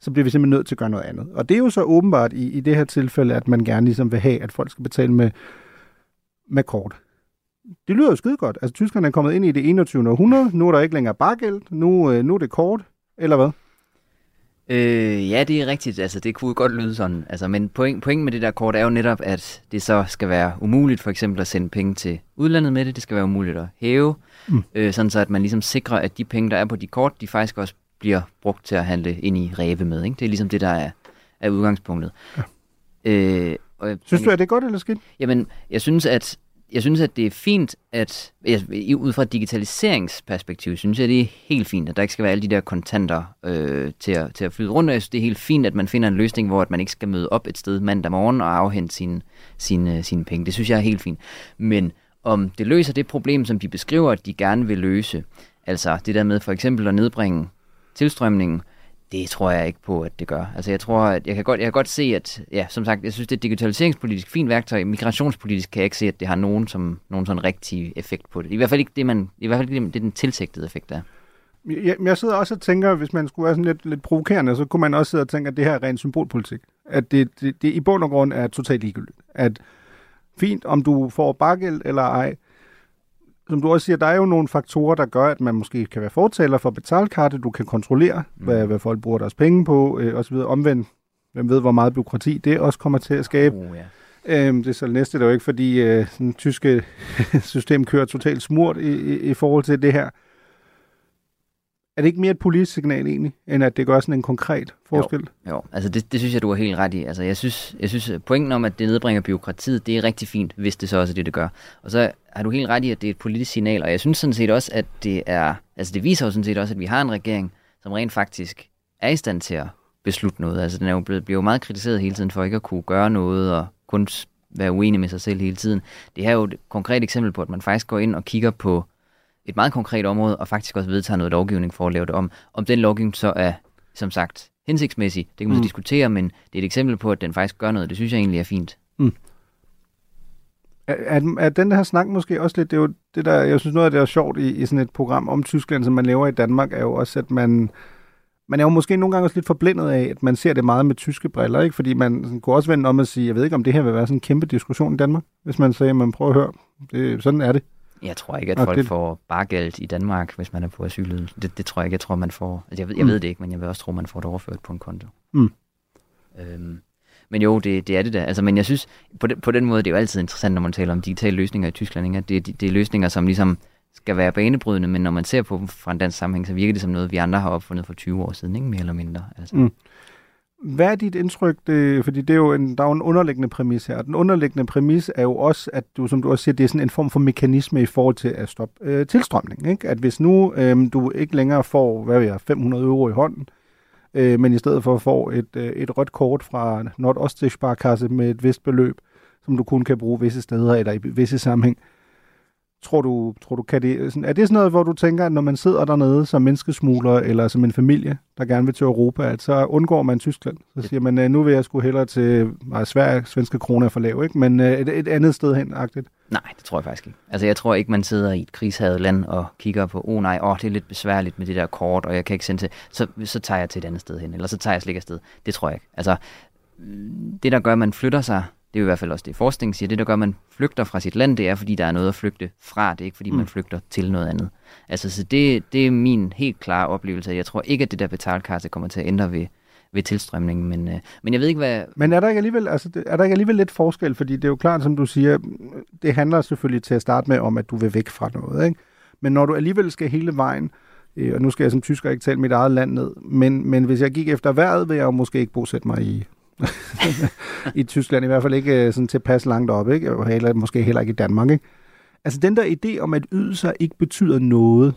så bliver vi simpelthen nødt til at gøre noget andet. Og det er jo så åbenbart i, i det her tilfælde, at man gerne ligesom vil have, at folk skal betale med, med kort. Det lyder jo skide godt. Altså, tyskerne er kommet ind i det 21. århundrede. Nu er der ikke længere bargæld. Nu, øh, nu er det kort. Eller hvad? Øh, ja, det er rigtigt. Altså, det kunne godt lyde sådan. Altså, men point, point med det der kort er jo netop, at det så skal være umuligt for eksempel at sende penge til udlandet med det. Det skal være umuligt at hæve, mm. øh, sådan så at man ligesom sikrer, at de penge, der er på de kort, de faktisk også bliver brugt til at handle ind i ræve med. Ikke? Det er ligesom det, der er, er udgangspunktet. Ja. Øh, og, synes du, at det er godt eller skidt? Jamen, jeg synes, at jeg synes, at det er fint, at ud fra et digitaliseringsperspektiv, synes jeg, det er helt fint, at der ikke skal være alle de der kontanter øh, til, at, til at flyde rundt. Jeg synes, det er helt fint, at man finder en løsning, hvor at man ikke skal møde op et sted mandag morgen og afhente sine, sine, øh, sine penge. Det synes jeg er helt fint. Men om det løser det problem, som de beskriver, at de gerne vil løse, altså det der med for eksempel at nedbringe tilstrømningen, det tror jeg ikke på, at det gør. Altså jeg tror, at jeg kan godt, jeg kan godt se, at, ja, som sagt, jeg synes, det er digitaliseringspolitisk fint værktøj. Migrationspolitisk kan jeg ikke se, at det har nogen, som, nogen sådan rigtig effekt på det. I hvert fald ikke det, man, i hvert fald ikke det, det den tilsigtede effekt er. Jeg, jeg sidder også og tænker, hvis man skulle være sådan lidt, lidt provokerende, så kunne man også sidde og tænke, at det her er ren symbolpolitik. At det, det, det i bund og grund er totalt ligegyldigt. At fint, om du får bakgæld eller ej, som du også siger, der er jo nogle faktorer, der gør, at man måske kan være fortaler for betalkarte. Du kan kontrollere, mm. hvad, hvad folk bruger deres penge på, øh, osv. Omvendt, hvem ved, hvor meget byråkrati det også kommer til at skabe. Oh, ja. øhm, det er så næste, det er jo ikke, fordi øh, sådan, tyske system kører totalt smurt i, i, i forhold til det her. Er det ikke mere et politisk signal egentlig, end at det gør sådan en konkret forskel? Jo, jo. altså det, det synes jeg, du har helt ret i. Altså jeg synes, jeg synes, pointen om, at det nedbringer byråkratiet, det er rigtig fint, hvis det så også er det, det gør. Og så har du helt ret i, at det er et politisk signal, og jeg synes sådan set også, at det er, altså det viser jo sådan set også, at vi har en regering, som rent faktisk er i stand til at beslutte noget. Altså den er jo blevet, bliver jo meget kritiseret hele tiden for ikke at kunne gøre noget, og kun være uenig med sig selv hele tiden. Det her er jo et konkret eksempel på, at man faktisk går ind og kigger på et meget konkret område, og faktisk også vedtager noget lovgivning for at lave det om. Om den lovgivning så er, som sagt, hensigtsmæssig, det kan man mm. så diskutere, men det er et eksempel på, at den faktisk gør noget. Det synes jeg egentlig er fint. Mm. Er, er, er den her snak måske også lidt, det er jo det der, jeg synes noget af det er sjovt i, i sådan et program om Tyskland, som man laver i Danmark, er jo også, at man, man er jo måske nogle gange også lidt forblændet af, at man ser det meget med tyske briller, ikke? fordi man sådan, kunne også vende om at sige, jeg ved ikke, om det her vil være sådan en kæmpe diskussion i Danmark, hvis man sagde, man prøver at høre, det, sådan er det. Jeg tror ikke, at folk det... får bargeld i Danmark, hvis man er på asyl. Det, det tror jeg ikke. Jeg tror, man får... Altså, jeg, ved, jeg mm. ved det ikke, men jeg vil også tro, man får det overført på en konto. Mm. Øhm, men jo, det, det er det da. Altså, men jeg synes, på, de, på den måde, det er jo altid interessant, når man taler om digitale løsninger i Tyskland. Ikke? Det, det, det er løsninger, som ligesom skal være banebrydende, men når man ser på dem fra en dansk sammenhæng, så virker det som noget, vi andre har opfundet for 20 år siden, ikke mere eller mindre. Altså. Mm. Hvad er dit indtryk? Det, fordi det er jo en, der er jo en underliggende præmis her. Den underliggende præmis er jo også, at du, som du også siger, det er sådan en form for mekanisme i forhold til at stoppe øh, tilstrømning. Ikke? At hvis nu øh, du ikke længere får, hvad ved jeg, 500 euro i hånden, øh, men i stedet for får et, øh, et rødt kort fra Nordostsparkasse med et vist beløb, som du kun kan bruge visse steder eller i visse sammenhæng, øh, Tror du, tror du kan det, sådan, er det sådan noget, hvor du tænker, at når man sidder dernede som menneskesmugler eller som en familie, der gerne vil til Europa, at så undgår man Tyskland? Så siger man, nu vil jeg sgu hellere til nej, Sverige, svenske kroner for lav, ikke? men øh, et, et andet sted hen, agtigt. Nej, det tror jeg faktisk ikke. Altså jeg tror ikke, man sidder i et krigshavet land og kigger på, oh nej, oh, det er lidt besværligt med det der kort, og jeg kan ikke sende til, så, så tager jeg til et andet sted hen, eller så tager jeg slik afsted. Det tror jeg ikke. Altså, det der gør, at man flytter sig det er jo i hvert fald også det, forskning siger. Det, der gør, at man flygter fra sit land, det er, fordi der er noget at flygte fra. Det er ikke, fordi mm. man flygter til noget andet. Altså, så det, det er min helt klare oplevelse. Jeg tror ikke, at det der betalkasse kommer til at ændre ved, ved tilstrømningen, men, øh, men jeg ved ikke, hvad... Men er der ikke alligevel, altså, er der ikke alligevel lidt forskel? Fordi det er jo klart, som du siger, det handler selvfølgelig til at starte med om, at du vil væk fra noget, ikke? Men når du alligevel skal hele vejen, øh, og nu skal jeg som tysker ikke tale mit eget land ned, men, men hvis jeg gik efter vejret, vil jeg jo måske ikke bosætte mig i i Tyskland, i hvert fald ikke øh, sådan tilpas langt op, ikke? Eller heller, måske heller ikke i Danmark. Ikke? Altså den der idé om, at ydelser ikke betyder noget,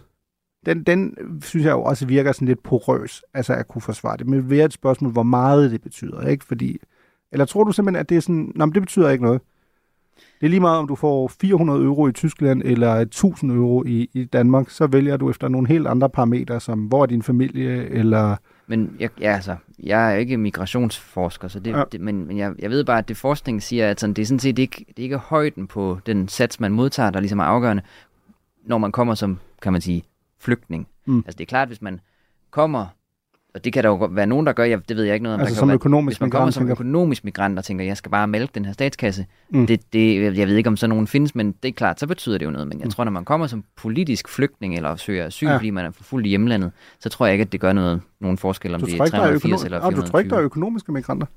den, den synes jeg jo også virker sådan lidt porøs, altså at kunne forsvare det. Men ved et spørgsmål, hvor meget det betyder, ikke? Fordi, eller tror du simpelthen, at det er sådan, nej, det betyder ikke noget? Det er lige meget, om du får 400 euro i Tyskland eller 1000 euro i, i Danmark, så vælger du efter nogle helt andre parametre, som hvor er din familie, eller men jeg, ja, altså, jeg er ikke migrationsforsker, så det, ja. det, men, men jeg, jeg ved bare, at det forskning siger, at sådan, det er sådan set ikke, det er ikke højden på den sats, man modtager, der ligesom er afgørende, når man kommer som, kan man sige, flygtning. Mm. Altså det er klart, hvis man kommer og det kan der jo være nogen, der gør, jeg, det ved jeg ikke noget om. Altså der som økonomisk Hvis man kommer som økonomisk migrant og tænker, jeg skal bare mælke den her statskasse, mm. det, det, jeg ved ikke, om sådan nogen findes, men det er klart, så betyder det jo noget. Men jeg mm. tror, når man kommer som politisk flygtning eller søger asyl, ja. fordi man er forfulgt i hjemlandet, så tror jeg ikke, at det gør noget, nogen forskel, om du det er 380 eller 420. du tror ikke, der er økonomiske migranter?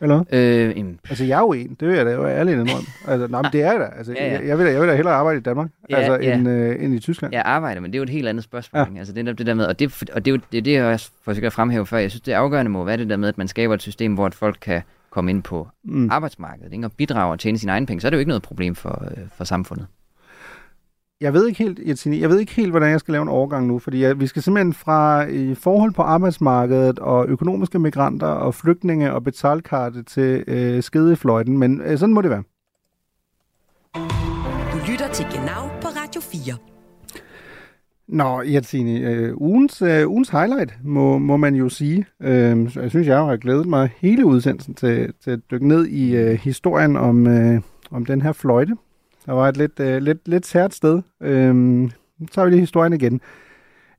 Eller øh, en... Altså, jeg er jo en. Det vil jeg da jo ærlig indrømme. Altså, nej, men det er det. Altså, ja, ja. Jeg, jeg, vil da, jeg vil da hellere arbejde i Danmark, ja, altså, ja. End, øh, end i Tyskland. Jeg arbejder, men det er jo et helt andet spørgsmål. Ja. Altså, det er det der med, og det, og det er jo det, er det jeg også forsøger at fremhæve før. Jeg synes, det afgørende må være det der med, at man skaber et system, hvor folk kan komme ind på mm. arbejdsmarkedet ikke? og bidrage og tjene sine egne penge. Så er det jo ikke noget problem for, øh, for samfundet jeg ved ikke helt, Jensine, jeg ved ikke helt, hvordan jeg skal lave en overgang nu, fordi jeg, vi skal simpelthen fra i forhold på arbejdsmarkedet og økonomiske migranter og flygtninge og betalkarte til øh, skedefløjten, men øh, sådan må det være. Du lytter til Genau på Radio 4. Nå, Jensine, øh, ugens, øh, ugens highlight, må, må man jo sige. Øh, jeg synes, jeg har glædet mig hele udsendelsen til, til at dykke ned i øh, historien om, øh, om den her fløjte, der var et lidt, øh, lidt, lidt sært sted. Øhm, så tager vi lige historien igen.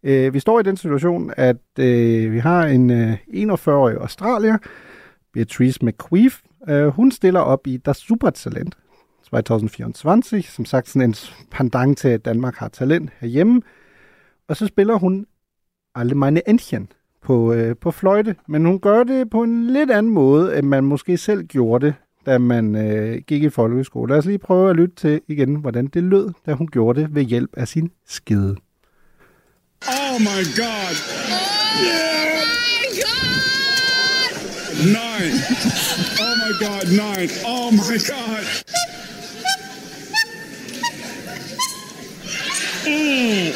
Øh, vi står i den situation, at øh, vi har en øh, 41-årig australier, Beatrice McQueef. Øh, hun stiller op i Das Supertalent 2024. Som sagt sådan en pandang til, at Danmark har talent herhjemme. Og så spiller hun Alle meine Entchen på, øh, på fløjte. Men hun gør det på en lidt anden måde, end man måske selv gjorde det da man øh, gik i folkeskole. Lad os lige prøve at lytte til igen, hvordan det lød, da hun gjorde det ved hjælp af sin skide. Oh my god! Oh Yeah! Nine! Oh my god, nine! Oh my god! Mm.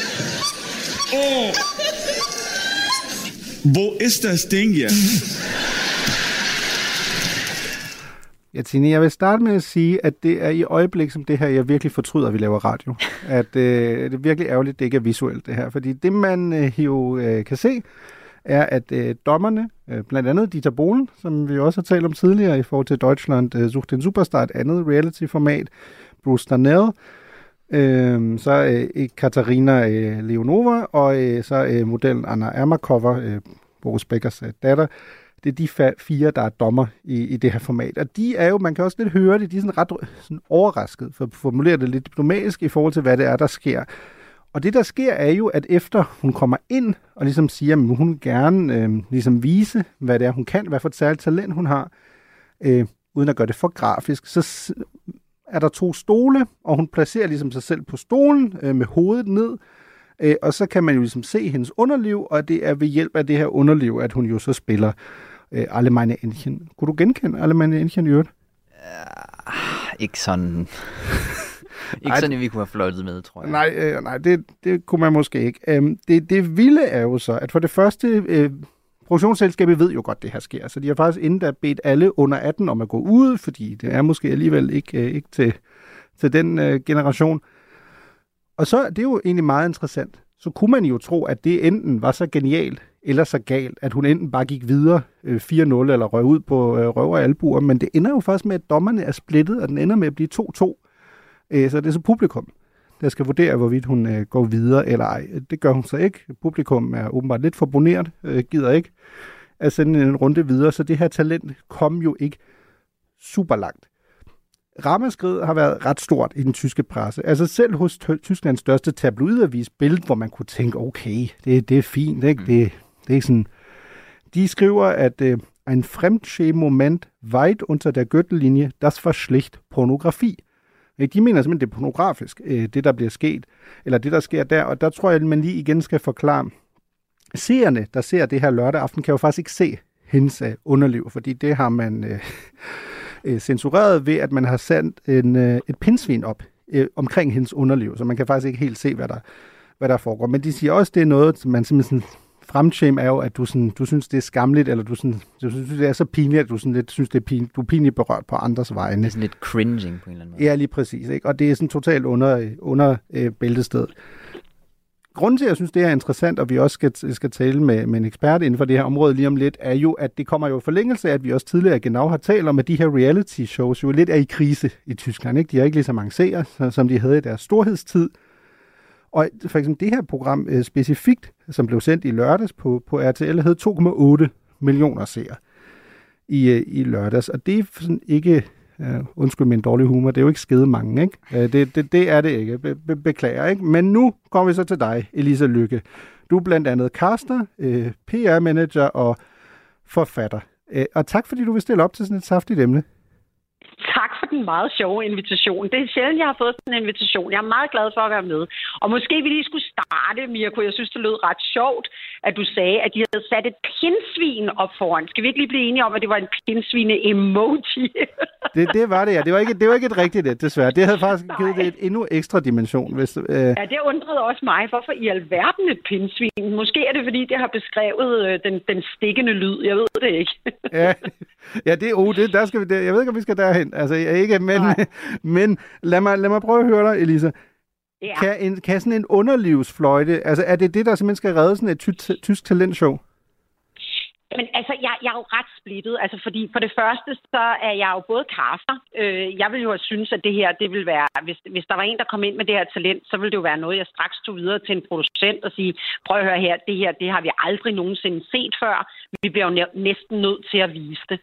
Oh! Wo ist das Ding jetzt? Ja, Tine, jeg vil starte med at sige, at det er i øjeblik som det her, jeg virkelig fortryder, at vi laver radio. At øh, det er virkelig ærgerligt, at det ikke er visuelt det her. Fordi det, man øh, jo øh, kan se, er, at øh, dommerne, øh, blandt andet Dieter Bohlen, som vi også har talt om tidligere i forhold til Deutschland, øh, Sucht den Superstar, et andet reality-format, Bruce Darnell, øh, så øh, Katarina øh, Leonova, og øh, så øh, modellen Anna Ermakova, øh, Boris Beckers øh, datter. Det er de fire, der er dommer i, i det her format. Og de er jo, man kan også lidt høre det, de er sådan ret sådan overrasket, for at formulere det lidt diplomatisk i forhold til, hvad det er, der sker. Og det, der sker, er jo, at efter hun kommer ind og ligesom siger, at hun gerne øh, ligesom vise, hvad det er, hun kan, hvad for et særligt talent hun har, øh, uden at gøre det for grafisk, så er der to stole, og hun placerer ligesom sig selv på stolen øh, med hovedet ned, øh, og så kan man jo ligesom se hendes underliv, og det er ved hjælp af det her underliv, at hun jo så spiller øh, Alle meine Entchen. Kunne du genkende Alle meine Entchen i øvrigt? Uh, ikke sådan... ikke nej, sådan, at vi kunne have fløjtet med, tror jeg. Nej, øh, nej det, det kunne man måske ikke. Øhm, det, det vilde er jo så, at for det første, øh, produktionsselskabet ved jo godt, det her sker. Så de har faktisk inden da bedt alle under 18 om at gå ud, fordi det er måske alligevel ikke, øh, ikke til, til den øh, generation. Og så det er jo egentlig meget interessant. Så kunne man jo tro, at det enten var så genialt, eller så galt, at hun enten bare gik videre øh, 4-0 eller røg ud på øh, røv og albuer, men det ender jo faktisk med, at dommerne er splittet, og den ender med at blive 2-2. Øh, så det er så publikum, der skal vurdere, hvorvidt hun øh, går videre eller ej. Det gør hun så ikke. Publikum er åbenbart lidt forbuneret, øh, gider ikke at sende en runde videre, så det her talent kom jo ikke super langt. Ramaskridet har været ret stort i den tyske presse. Altså selv hos Tysklands største tabloidavis Bild, hvor man kunne tænke, okay, det, det er fint, ikke? Mm. Det, det er sådan... De skriver, at øh, ein Fremdschämen-Moment weit unter der Gürtellinie, das var schlicht pornografi. Øh, de mener simpelthen, det er pornografisk, øh, det der bliver sket, eller det der sker der, og der tror jeg, at man lige igen skal forklare. Seerne, der ser det her lørdag aften, kan jo faktisk ikke se hendes øh, underliv, fordi det har man øh, øh, censureret ved, at man har sendt en, øh, et pindsvin op øh, omkring hendes underliv, så man kan faktisk ikke helt se, hvad der, hvad der foregår. Men de siger også, at det er noget, man simpelthen fremshame er jo, at du, sådan, du synes, det er skamligt, eller du, sådan, du synes, det er så pinligt, at du sådan lidt, synes, det er pin, du er pinligt berørt på andres vegne. Det er sådan lidt cringing på en eller anden måde. Ja, lige præcis. Ikke? Og det er sådan totalt under, under øh, bæltested. Grunden til, at jeg synes, det er interessant, og vi også skal, skal tale med, med en ekspert inden for det her område lige om lidt, er jo, at det kommer jo i forlængelse af, at vi også tidligere genau har talt om, at de her reality shows jo lidt er i krise i Tyskland. Ikke? De har ikke lige så mange seere, som de havde i deres storhedstid. Og for eksempel det her program øh, specifikt, som blev sendt i lørdags på, på RTL, havde 2,8 millioner seere i, øh, i lørdags. Og det er sådan ikke, øh, undskyld min dårlige humor, det er jo ikke skide mange, ikke? Øh, det, det, det er det ikke, be, be, beklager, ikke? Men nu kommer vi så til dig, Elisa Lykke. Du er blandt andet caster, øh, PR-manager og forfatter. Øh, og tak fordi du vil stille op til sådan et saftigt emne tak for den meget sjove invitation. Det er sjældent, jeg har fået sådan en invitation. Jeg er meget glad for at være med. Og måske vi lige skulle starte, Mirko. Jeg synes, det lød ret sjovt, at du sagde, at de havde sat et pindsvin op foran. Skal vi ikke lige blive enige om, at det var en pindsvine-emoji? det, det var det, ja. Det var ikke, det var ikke et rigtigt det, desværre. Det havde faktisk Nej. givet det et endnu ekstra dimension. Hvis, øh... Ja, det undrede også mig. Hvorfor i alverden et pindsvin? Måske er det, fordi det har beskrevet øh, den, den stikkende lyd. Jeg ved det ikke. ja, ja, det er oh, det, der skal vi, der, jeg ved ikke, om vi skal derhen. Altså, ikke, men, men lad, mig, lad mig prøve at høre dig, Elisa. Ja. Kan, en, kan sådan en underlivsfløjte, altså er det det, der simpelthen skal redde sådan et ty- tysk talentshow? Men altså, jeg, jeg er jo ret splittet. Altså, fordi for det første, så er jeg jo både kaster. Øh, jeg vil jo have synes, at det her, det vil være... Hvis, hvis der var en, der kom ind med det her talent, så ville det jo være noget, jeg straks tog videre til en producent og sige, prøv at høre her, det her, det har vi aldrig nogensinde set før. Vi bliver jo næsten nødt til at vise det.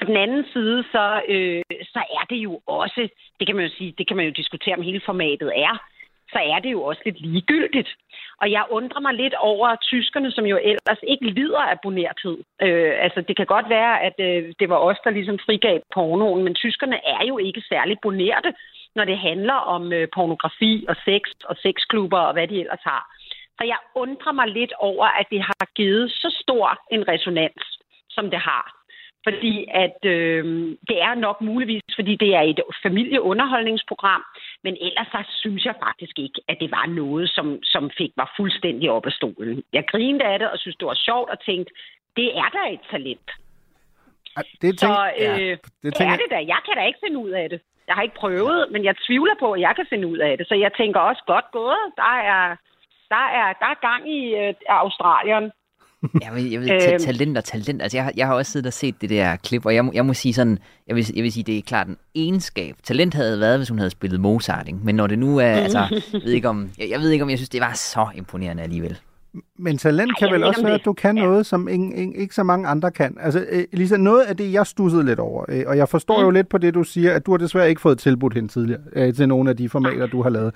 På den anden side, så, øh, så er det jo også, det kan man jo sige, det kan man jo diskutere, om hele formatet er, så er det jo også lidt ligegyldigt. Og jeg undrer mig lidt over tyskerne, som jo ellers ikke lider af bonertid. Øh, altså, det kan godt være, at øh, det var os, der ligesom frigav pornoen, men tyskerne er jo ikke særlig bonerte, når det handler om øh, pornografi og sex og sexklubber og hvad de ellers har. Så jeg undrer mig lidt over, at det har givet så stor en resonans, som det har. Fordi at øh, det er nok muligvis, fordi det er et familieunderholdningsprogram, men ellers så synes jeg faktisk ikke, at det var noget, som, som fik mig fuldstændig op af stolen. Jeg grinede af det og synes, det var sjovt og tænkte, det er da et talent. Det tænk... så øh, ja, det, tænk... er det da. Jeg kan da ikke finde ud af det. Jeg har ikke prøvet, men jeg tvivler på, at jeg kan finde ud af det. Så jeg tænker også, godt gået. Der er, der er, der er gang i øh, Australien. Jeg ved, jeg ved øhm. talent og talent. Altså, jeg, jeg har også siddet og set det der klip, og jeg, jeg må sige sådan, jeg vil, jeg vil sige, det er klart en egenskab. Talent havde været, hvis hun havde spillet Mozart, ikke? men når det nu er, altså, jeg ved ikke om, jeg, jeg ved ikke om, jeg synes, det var så imponerende alligevel. Men talent kan Ej, vel også være, at du kan ja. noget, som ikke, ikke, ikke så mange andre kan. Altså, Elisa, noget af det, jeg stussede lidt over, øh, og jeg forstår mm. jo lidt på det, du siger, at du har desværre ikke fået tilbudt hende tidligere øh, til nogle af de formater, du har lavet.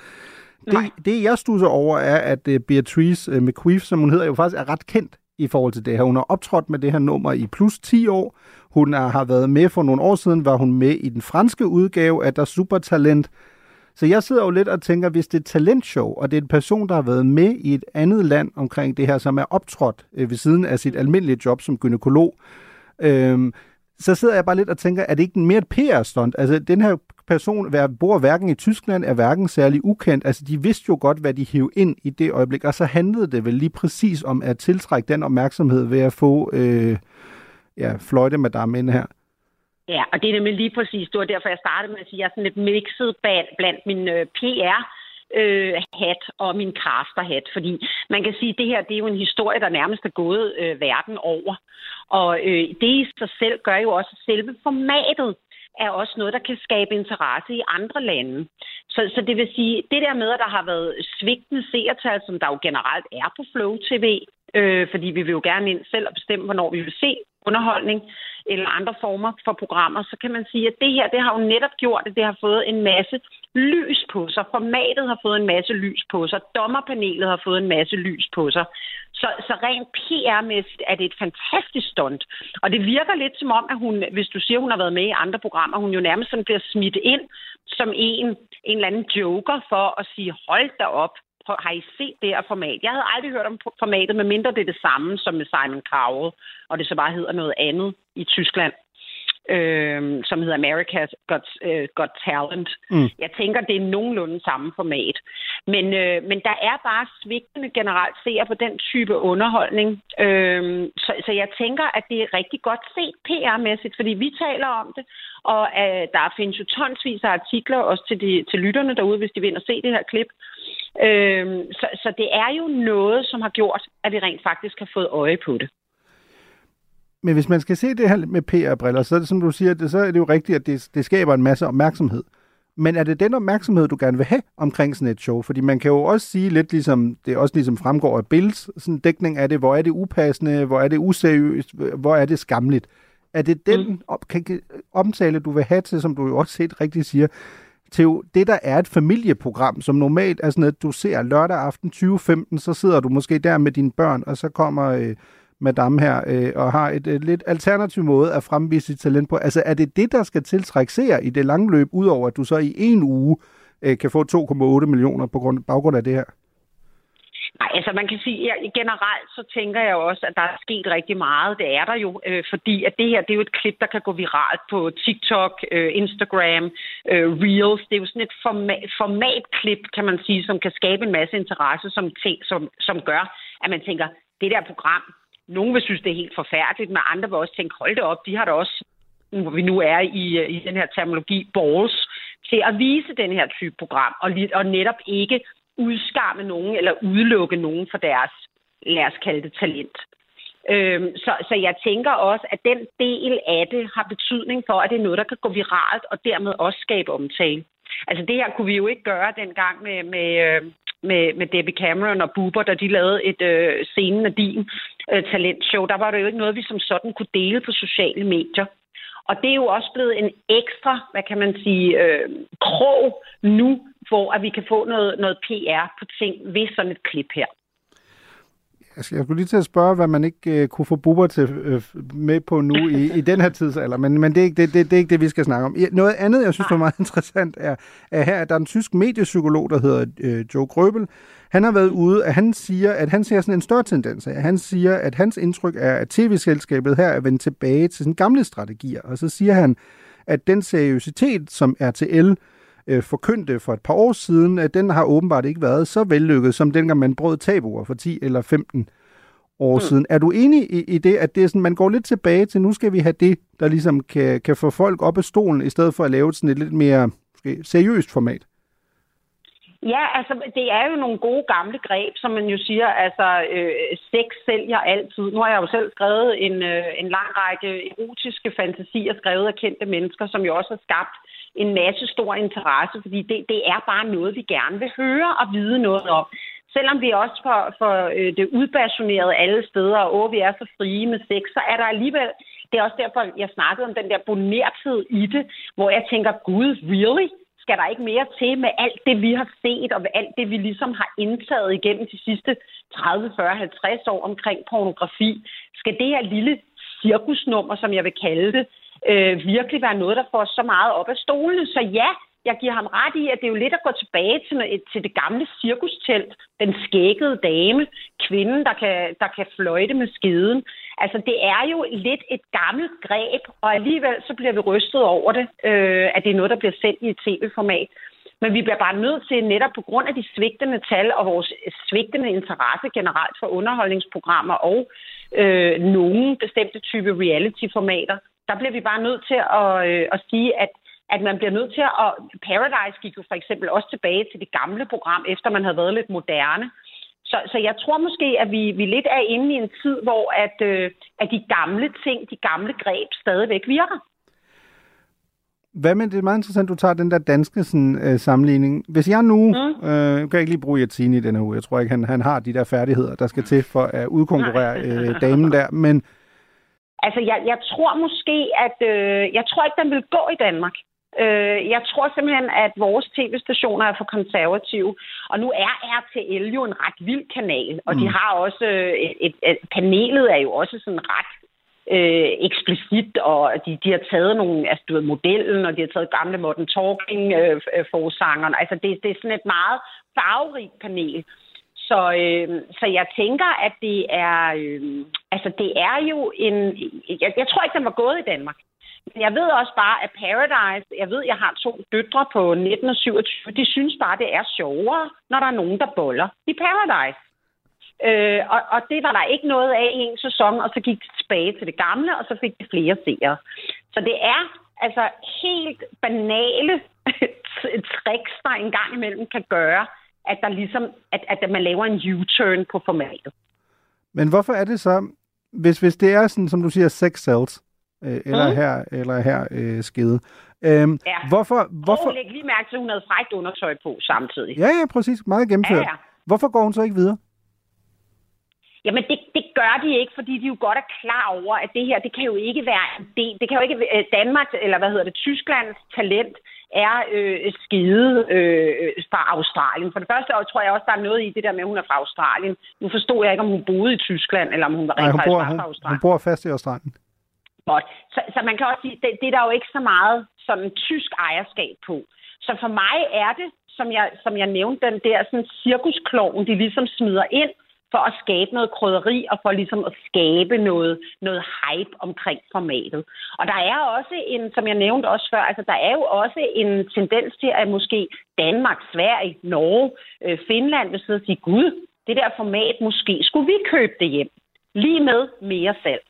Det, det, jeg stusser over, er, at øh, Beatrice McQueef, som hun hedder, jo faktisk er ret kendt i forhold til det her. Hun har optrådt med det her nummer i plus 10 år. Hun har været med for nogle år siden, var hun med i den franske udgave af Der Supertalent. Så jeg sidder jo lidt og tænker, hvis det er et talentshow, og det er en person, der har været med i et andet land omkring det her, som er optrådt øh, ved siden af sit almindelige job som gynekolog, øh, så sidder jeg bare lidt og tænker, er det ikke mere et PR-stunt? Altså, den her person der bor hverken i Tyskland, er hverken særlig ukendt. Altså, de vidste jo godt, hvad de hævde ind i det øjeblik, og så handlede det vel lige præcis om at tiltrække den opmærksomhed ved at få øh, ja, fløjte madame ind her. Ja, og det er nemlig lige præcis, det var derfor, jeg startede med at sige, at jeg er sådan lidt mixet blandt min øh, PR øh, hat og min hat, fordi man kan sige, at det her det er jo en historie, der nærmest er gået øh, verden over. Og øh, det i sig selv gør jo også, at selve formatet er også noget, der kan skabe interesse i andre lande. Så, så det vil sige, det der med, at der har været svigtende seertal, som der jo generelt er på Flow TV, øh, fordi vi vil jo gerne ind selv og bestemme, hvornår vi vil se underholdning eller andre former for programmer, så kan man sige, at det her det har jo netop gjort, at det har fået en masse lys på sig. Formatet har fået en masse lys på sig. Dommerpanelet har fået en masse lys på sig. Så, så rent PR-mæssigt er det et fantastisk stunt. Og det virker lidt som om, at hun, hvis du siger, hun har været med i andre programmer, hun jo nærmest sådan bliver smidt ind som en, en eller anden joker for at sige, hold da op, har I set det her format? Jeg havde aldrig hørt om formatet, medmindre det er det samme som med Simon Cowell, og det så bare hedder noget andet i Tyskland øh, som hedder America's Got, øh, Got Talent. Mm. Jeg tænker, det er nogenlunde samme format. Men, øh, men der er bare svigtende generelt ser på den type underholdning. Øh, så, så jeg tænker, at det er rigtig godt set PR-mæssigt, fordi vi taler om det, og øh, der findes jo tonsvis af artikler også til, de, til lytterne derude, hvis de vil ind og se det her klip. Øh, så, så det er jo noget, som har gjort, at vi rent faktisk har fået øje på det. Men hvis man skal se det her med PR-briller, så er det, som du siger, det, så er det jo rigtigt, at det, det skaber en masse opmærksomhed. Men er det den opmærksomhed, du gerne vil have omkring sådan et show? Fordi man kan jo også sige lidt ligesom, det også ligesom fremgår af Bills sådan dækning af det, hvor er det upassende, hvor er det useriøst, hvor er det skamligt. Er det den mm. op, kan, omtale, du vil have til, som du jo også set rigtigt siger, til det, der er et familieprogram, som normalt er sådan noget, du ser lørdag aften 2015, så sidder du måske der med dine børn, og så kommer øh, madame her, øh, og har et, et lidt alternativ måde at fremvise sit talent på. Altså er det det, der skal tiltrække seere i det lange løb, udover at du så i en uge øh, kan få 2,8 millioner på grund, baggrund af det her? Nej, altså man kan sige, at generelt så tænker jeg også, at der er sket rigtig meget. Det er der jo, øh, fordi at det her, det er jo et klip, der kan gå viralt på TikTok, øh, Instagram, øh, Reels. Det er jo sådan et format, formatklip, kan man sige, som kan skabe en masse interesse, som, ting, som, som gør, at man tænker, det der program, nogle vil synes, det er helt forfærdeligt, men andre vil også tænke, hold det op, de har da også, hvor vi nu er i, øh, i den her terminologi, balls, til at vise den her type program, og, og netop ikke udskamme nogen eller udelukke nogen for deres, lad os kalde det, talent. Øhm, så, så jeg tænker også, at den del af det har betydning for, at det er noget, der kan gå viralt, og dermed også skabe omtale. Altså det her kunne vi jo ikke gøre dengang med, med, øh, med, med Debbie Cameron og Bubber, da de lavede et øh, scenen af din øh, talentshow. Der var det jo ikke noget, vi som sådan kunne dele på sociale medier. Og det er jo også blevet en ekstra, hvad kan man sige, øh, krog nu, hvor at vi kan få noget, noget PR på ting ved sådan et klip her. Jeg skulle lige til at spørge, hvad man ikke uh, kunne få Bubber til uh, med på nu i, i den her tidsalder, men, men det, er ikke, det, det, det er ikke det, vi skal snakke om. Noget andet, jeg synes var meget interessant, er, er her, at der er en tysk mediepsykolog, der hedder uh, Joe Grøbel. Han har været ude, at han siger, at han ser sådan en større tendens af. Han siger, at hans indtryk er, at tv-selskabet her er vendt tilbage til sine gamle strategier, og så siger han, at den seriøsitet, som RTL øh, forkyndte for et par år siden, at den har åbenbart ikke været så vellykket, som dengang man brød tabuer for 10 eller 15 år mm. siden. Er du enig i, i det, at det er sådan, man går lidt tilbage til, nu skal vi have det, der ligesom kan, kan få folk op af stolen, i stedet for at lave sådan et lidt mere måske, seriøst format? Ja, altså det er jo nogle gode gamle greb, som man jo siger, altså øh, sex sælger altid. Nu har jeg jo selv skrevet en, øh, en lang række erotiske fantasier, skrevet af kendte mennesker, som jo også har skabt en masse stor interesse, fordi det, det er bare noget, vi gerne vil høre og vide noget om. Selvom vi også får, får øh, det udbasioneret alle steder, og åh, vi er så frie med sex, så er der alligevel, det er også derfor, jeg snakkede om den der bonerthed i det, hvor jeg tænker, gud, really? skal der ikke mere til med alt det, vi har set, og med alt det, vi ligesom har indtaget igennem de sidste 30, 40, 50 år omkring pornografi? Skal det her lille cirkusnummer, som jeg vil kalde det, øh, virkelig være noget, der får så meget op af stolene? Så ja, jeg giver ham ret i, at det er jo lidt at gå tilbage til, til det gamle cirkustelt. Den skækkede dame, kvinden, der kan, der kan fløjte med skiden. Altså, det er jo lidt et gammelt greb, og alligevel så bliver vi rystet over det, øh, at det er noget, der bliver sendt i et tv-format. Men vi bliver bare nødt til, netop på grund af de svigtende tal og vores svigtende interesse generelt for underholdningsprogrammer og øh, nogle bestemte type reality-formater, der bliver vi bare nødt til at, øh, at sige, at at man bliver nødt til at... Paradise gik jo for eksempel også tilbage til det gamle program, efter man havde været lidt moderne. Så, så jeg tror måske, at vi, vi lidt er inde i en tid, hvor at, øh, at de gamle ting, de gamle greb stadigvæk virker. Hvad med, det er meget interessant, du tager den der danske sådan, øh, sammenligning. Hvis jeg nu, mm. øh, kan jeg ikke lige bruge Yatsini i denne uge, jeg tror ikke, han, han har de der færdigheder, der skal til for at udkonkurrere øh, damen der, men... Altså, jeg, jeg tror måske, at øh, jeg tror ikke, den vil gå i Danmark. Øh, jeg tror simpelthen, at vores tv-stationer er for konservative. Og nu er RTL jo en ret vild kanal, og mm. de har også et, et, et, panelet er jo også sådan ret øh, eksplicit, og de, de har taget nogle, altså du ved, modellen, og de har taget gamle Modern Talking øh, forsangerne. Altså det, det er sådan et meget farverigt panel. Så, øh, så jeg tænker, at det er, øh, altså det er jo en, jeg, jeg tror ikke, den var gået i Danmark. Men jeg ved også bare, at Paradise, jeg ved, jeg har to døtre på 19 og 27, de synes bare, det er sjovere, når der er nogen, der boller i Paradise. Øh, og, og det var der ikke noget af i en sæson, og så gik det tilbage til det gamle, og så fik det flere seere. Så det er altså helt banale tricks, der engang imellem kan gøre, at der ligesom, at, at man laver en U-turn på formatet. Men hvorfor er det så, hvis, hvis det er sådan, som du siger, sex cells, øh, eller, mm. her, eller her øh, skede. Øhm, ja. Hvorfor, hvorfor... Og læg lige mærke til, at hun havde frækt undertøj på samtidig. Ja, ja, præcis. Meget gennemført. Ja, ja. Hvorfor går hun så ikke videre? Jamen, det, det gør de ikke, fordi de jo godt er klar over, at det her, det kan jo ikke være en del. Det kan jo ikke være Danmark, eller hvad hedder det, Tysklands talent er øh, skide øh, fra Australien. For det første år tror jeg også, der er noget i det der med, at hun er fra Australien. Nu forstod jeg ikke, om hun boede i Tyskland, eller om hun var rent faktisk fra Australien. Hun bor fast i Australien. Godt. Så, så man kan også sige, det, det er der jo ikke så meget sådan tysk ejerskab på. Så for mig er det, som jeg, som jeg nævnte, den der sådan cirkuskloven, de ligesom smider ind for at skabe noget krydderi og for ligesom at skabe noget, noget hype omkring formatet. Og der er også en, som jeg nævnte også før, altså der er jo også en tendens til, at måske Danmark, Sverige, Norge, øh, Finland vil sidde og sige, gud, det der format, måske skulle vi købe det hjem. Lige med mere salg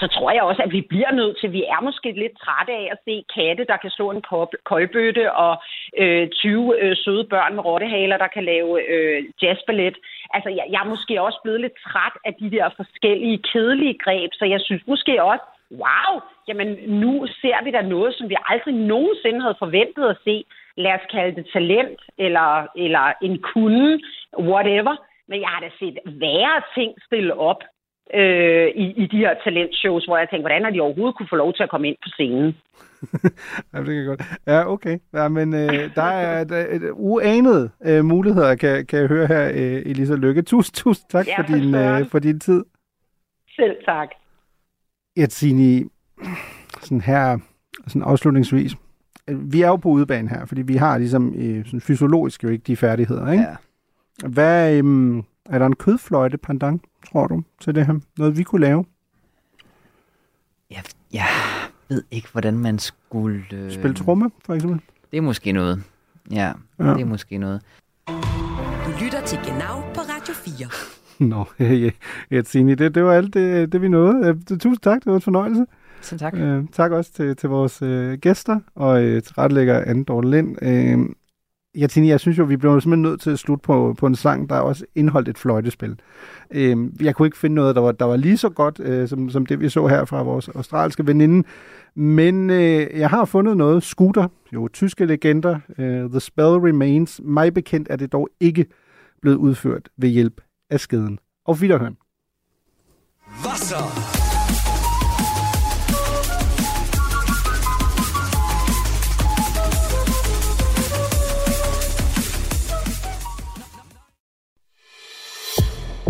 så tror jeg også, at vi bliver nødt til, vi er måske lidt trætte af at se katte, der kan slå en koldbøtte, og øh, 20 øh, søde børn med rottehaler, der kan lave øh, jazzballet. Altså, jeg, jeg er måske også blevet lidt træt af de der forskellige kedelige greb, så jeg synes måske også, wow, jamen nu ser vi da noget, som vi aldrig nogensinde havde forventet at se. Lad os kalde det talent, eller, eller en kunde, whatever. Men jeg har da set værre ting stille op øh, i, i de her talentshows, hvor jeg tænker, hvordan har de overhovedet kunne få lov til at komme ind på scenen? ja, det kan godt. Ja, okay. Ja, men øh, der er der, et uanede øh, muligheder, kan, kan jeg høre her, øh, Elisa Lykke. Tusind, tusind tak ja, for, din, øh, for din tid. Selv tak. Etsini, sådan her, sådan afslutningsvis, vi er jo på udebane her, fordi vi har ligesom øh, sådan fysiologisk jo ikke de færdigheder, ikke? Ja. Hvad, øh, er der en kødfløjte pandang? tror du, til det her? Noget, vi kunne lave? Jeg, jeg ved ikke, hvordan man skulle... Øh... Spille tromme, for eksempel? Det er måske noget. Ja, ja, det er måske noget. Du lytter til Genau på Radio 4. Nå, ja, Etsini, det, det var alt det, det, vi nåede. Uh, tusind tak, det var en fornøjelse. Så tak. Uh, tak også til, til vores uh, gæster og uh, til retlægger Anne Dorte Lind. Uh, Ja, Tine, jeg synes jo, vi blev simpelthen nødt til at slutte på, på en sang, der også indeholdt et fløjtespil. Øhm, jeg kunne ikke finde noget, der var, der var lige så godt, øh, som, som det vi så her fra vores australske veninde. Men øh, jeg har fundet noget. Scooter, jo tyske legender. Øh, The Spell Remains. Mig bekendt er det dog ikke blevet udført ved hjælp af skeden. Og wiederhøren. Wasser.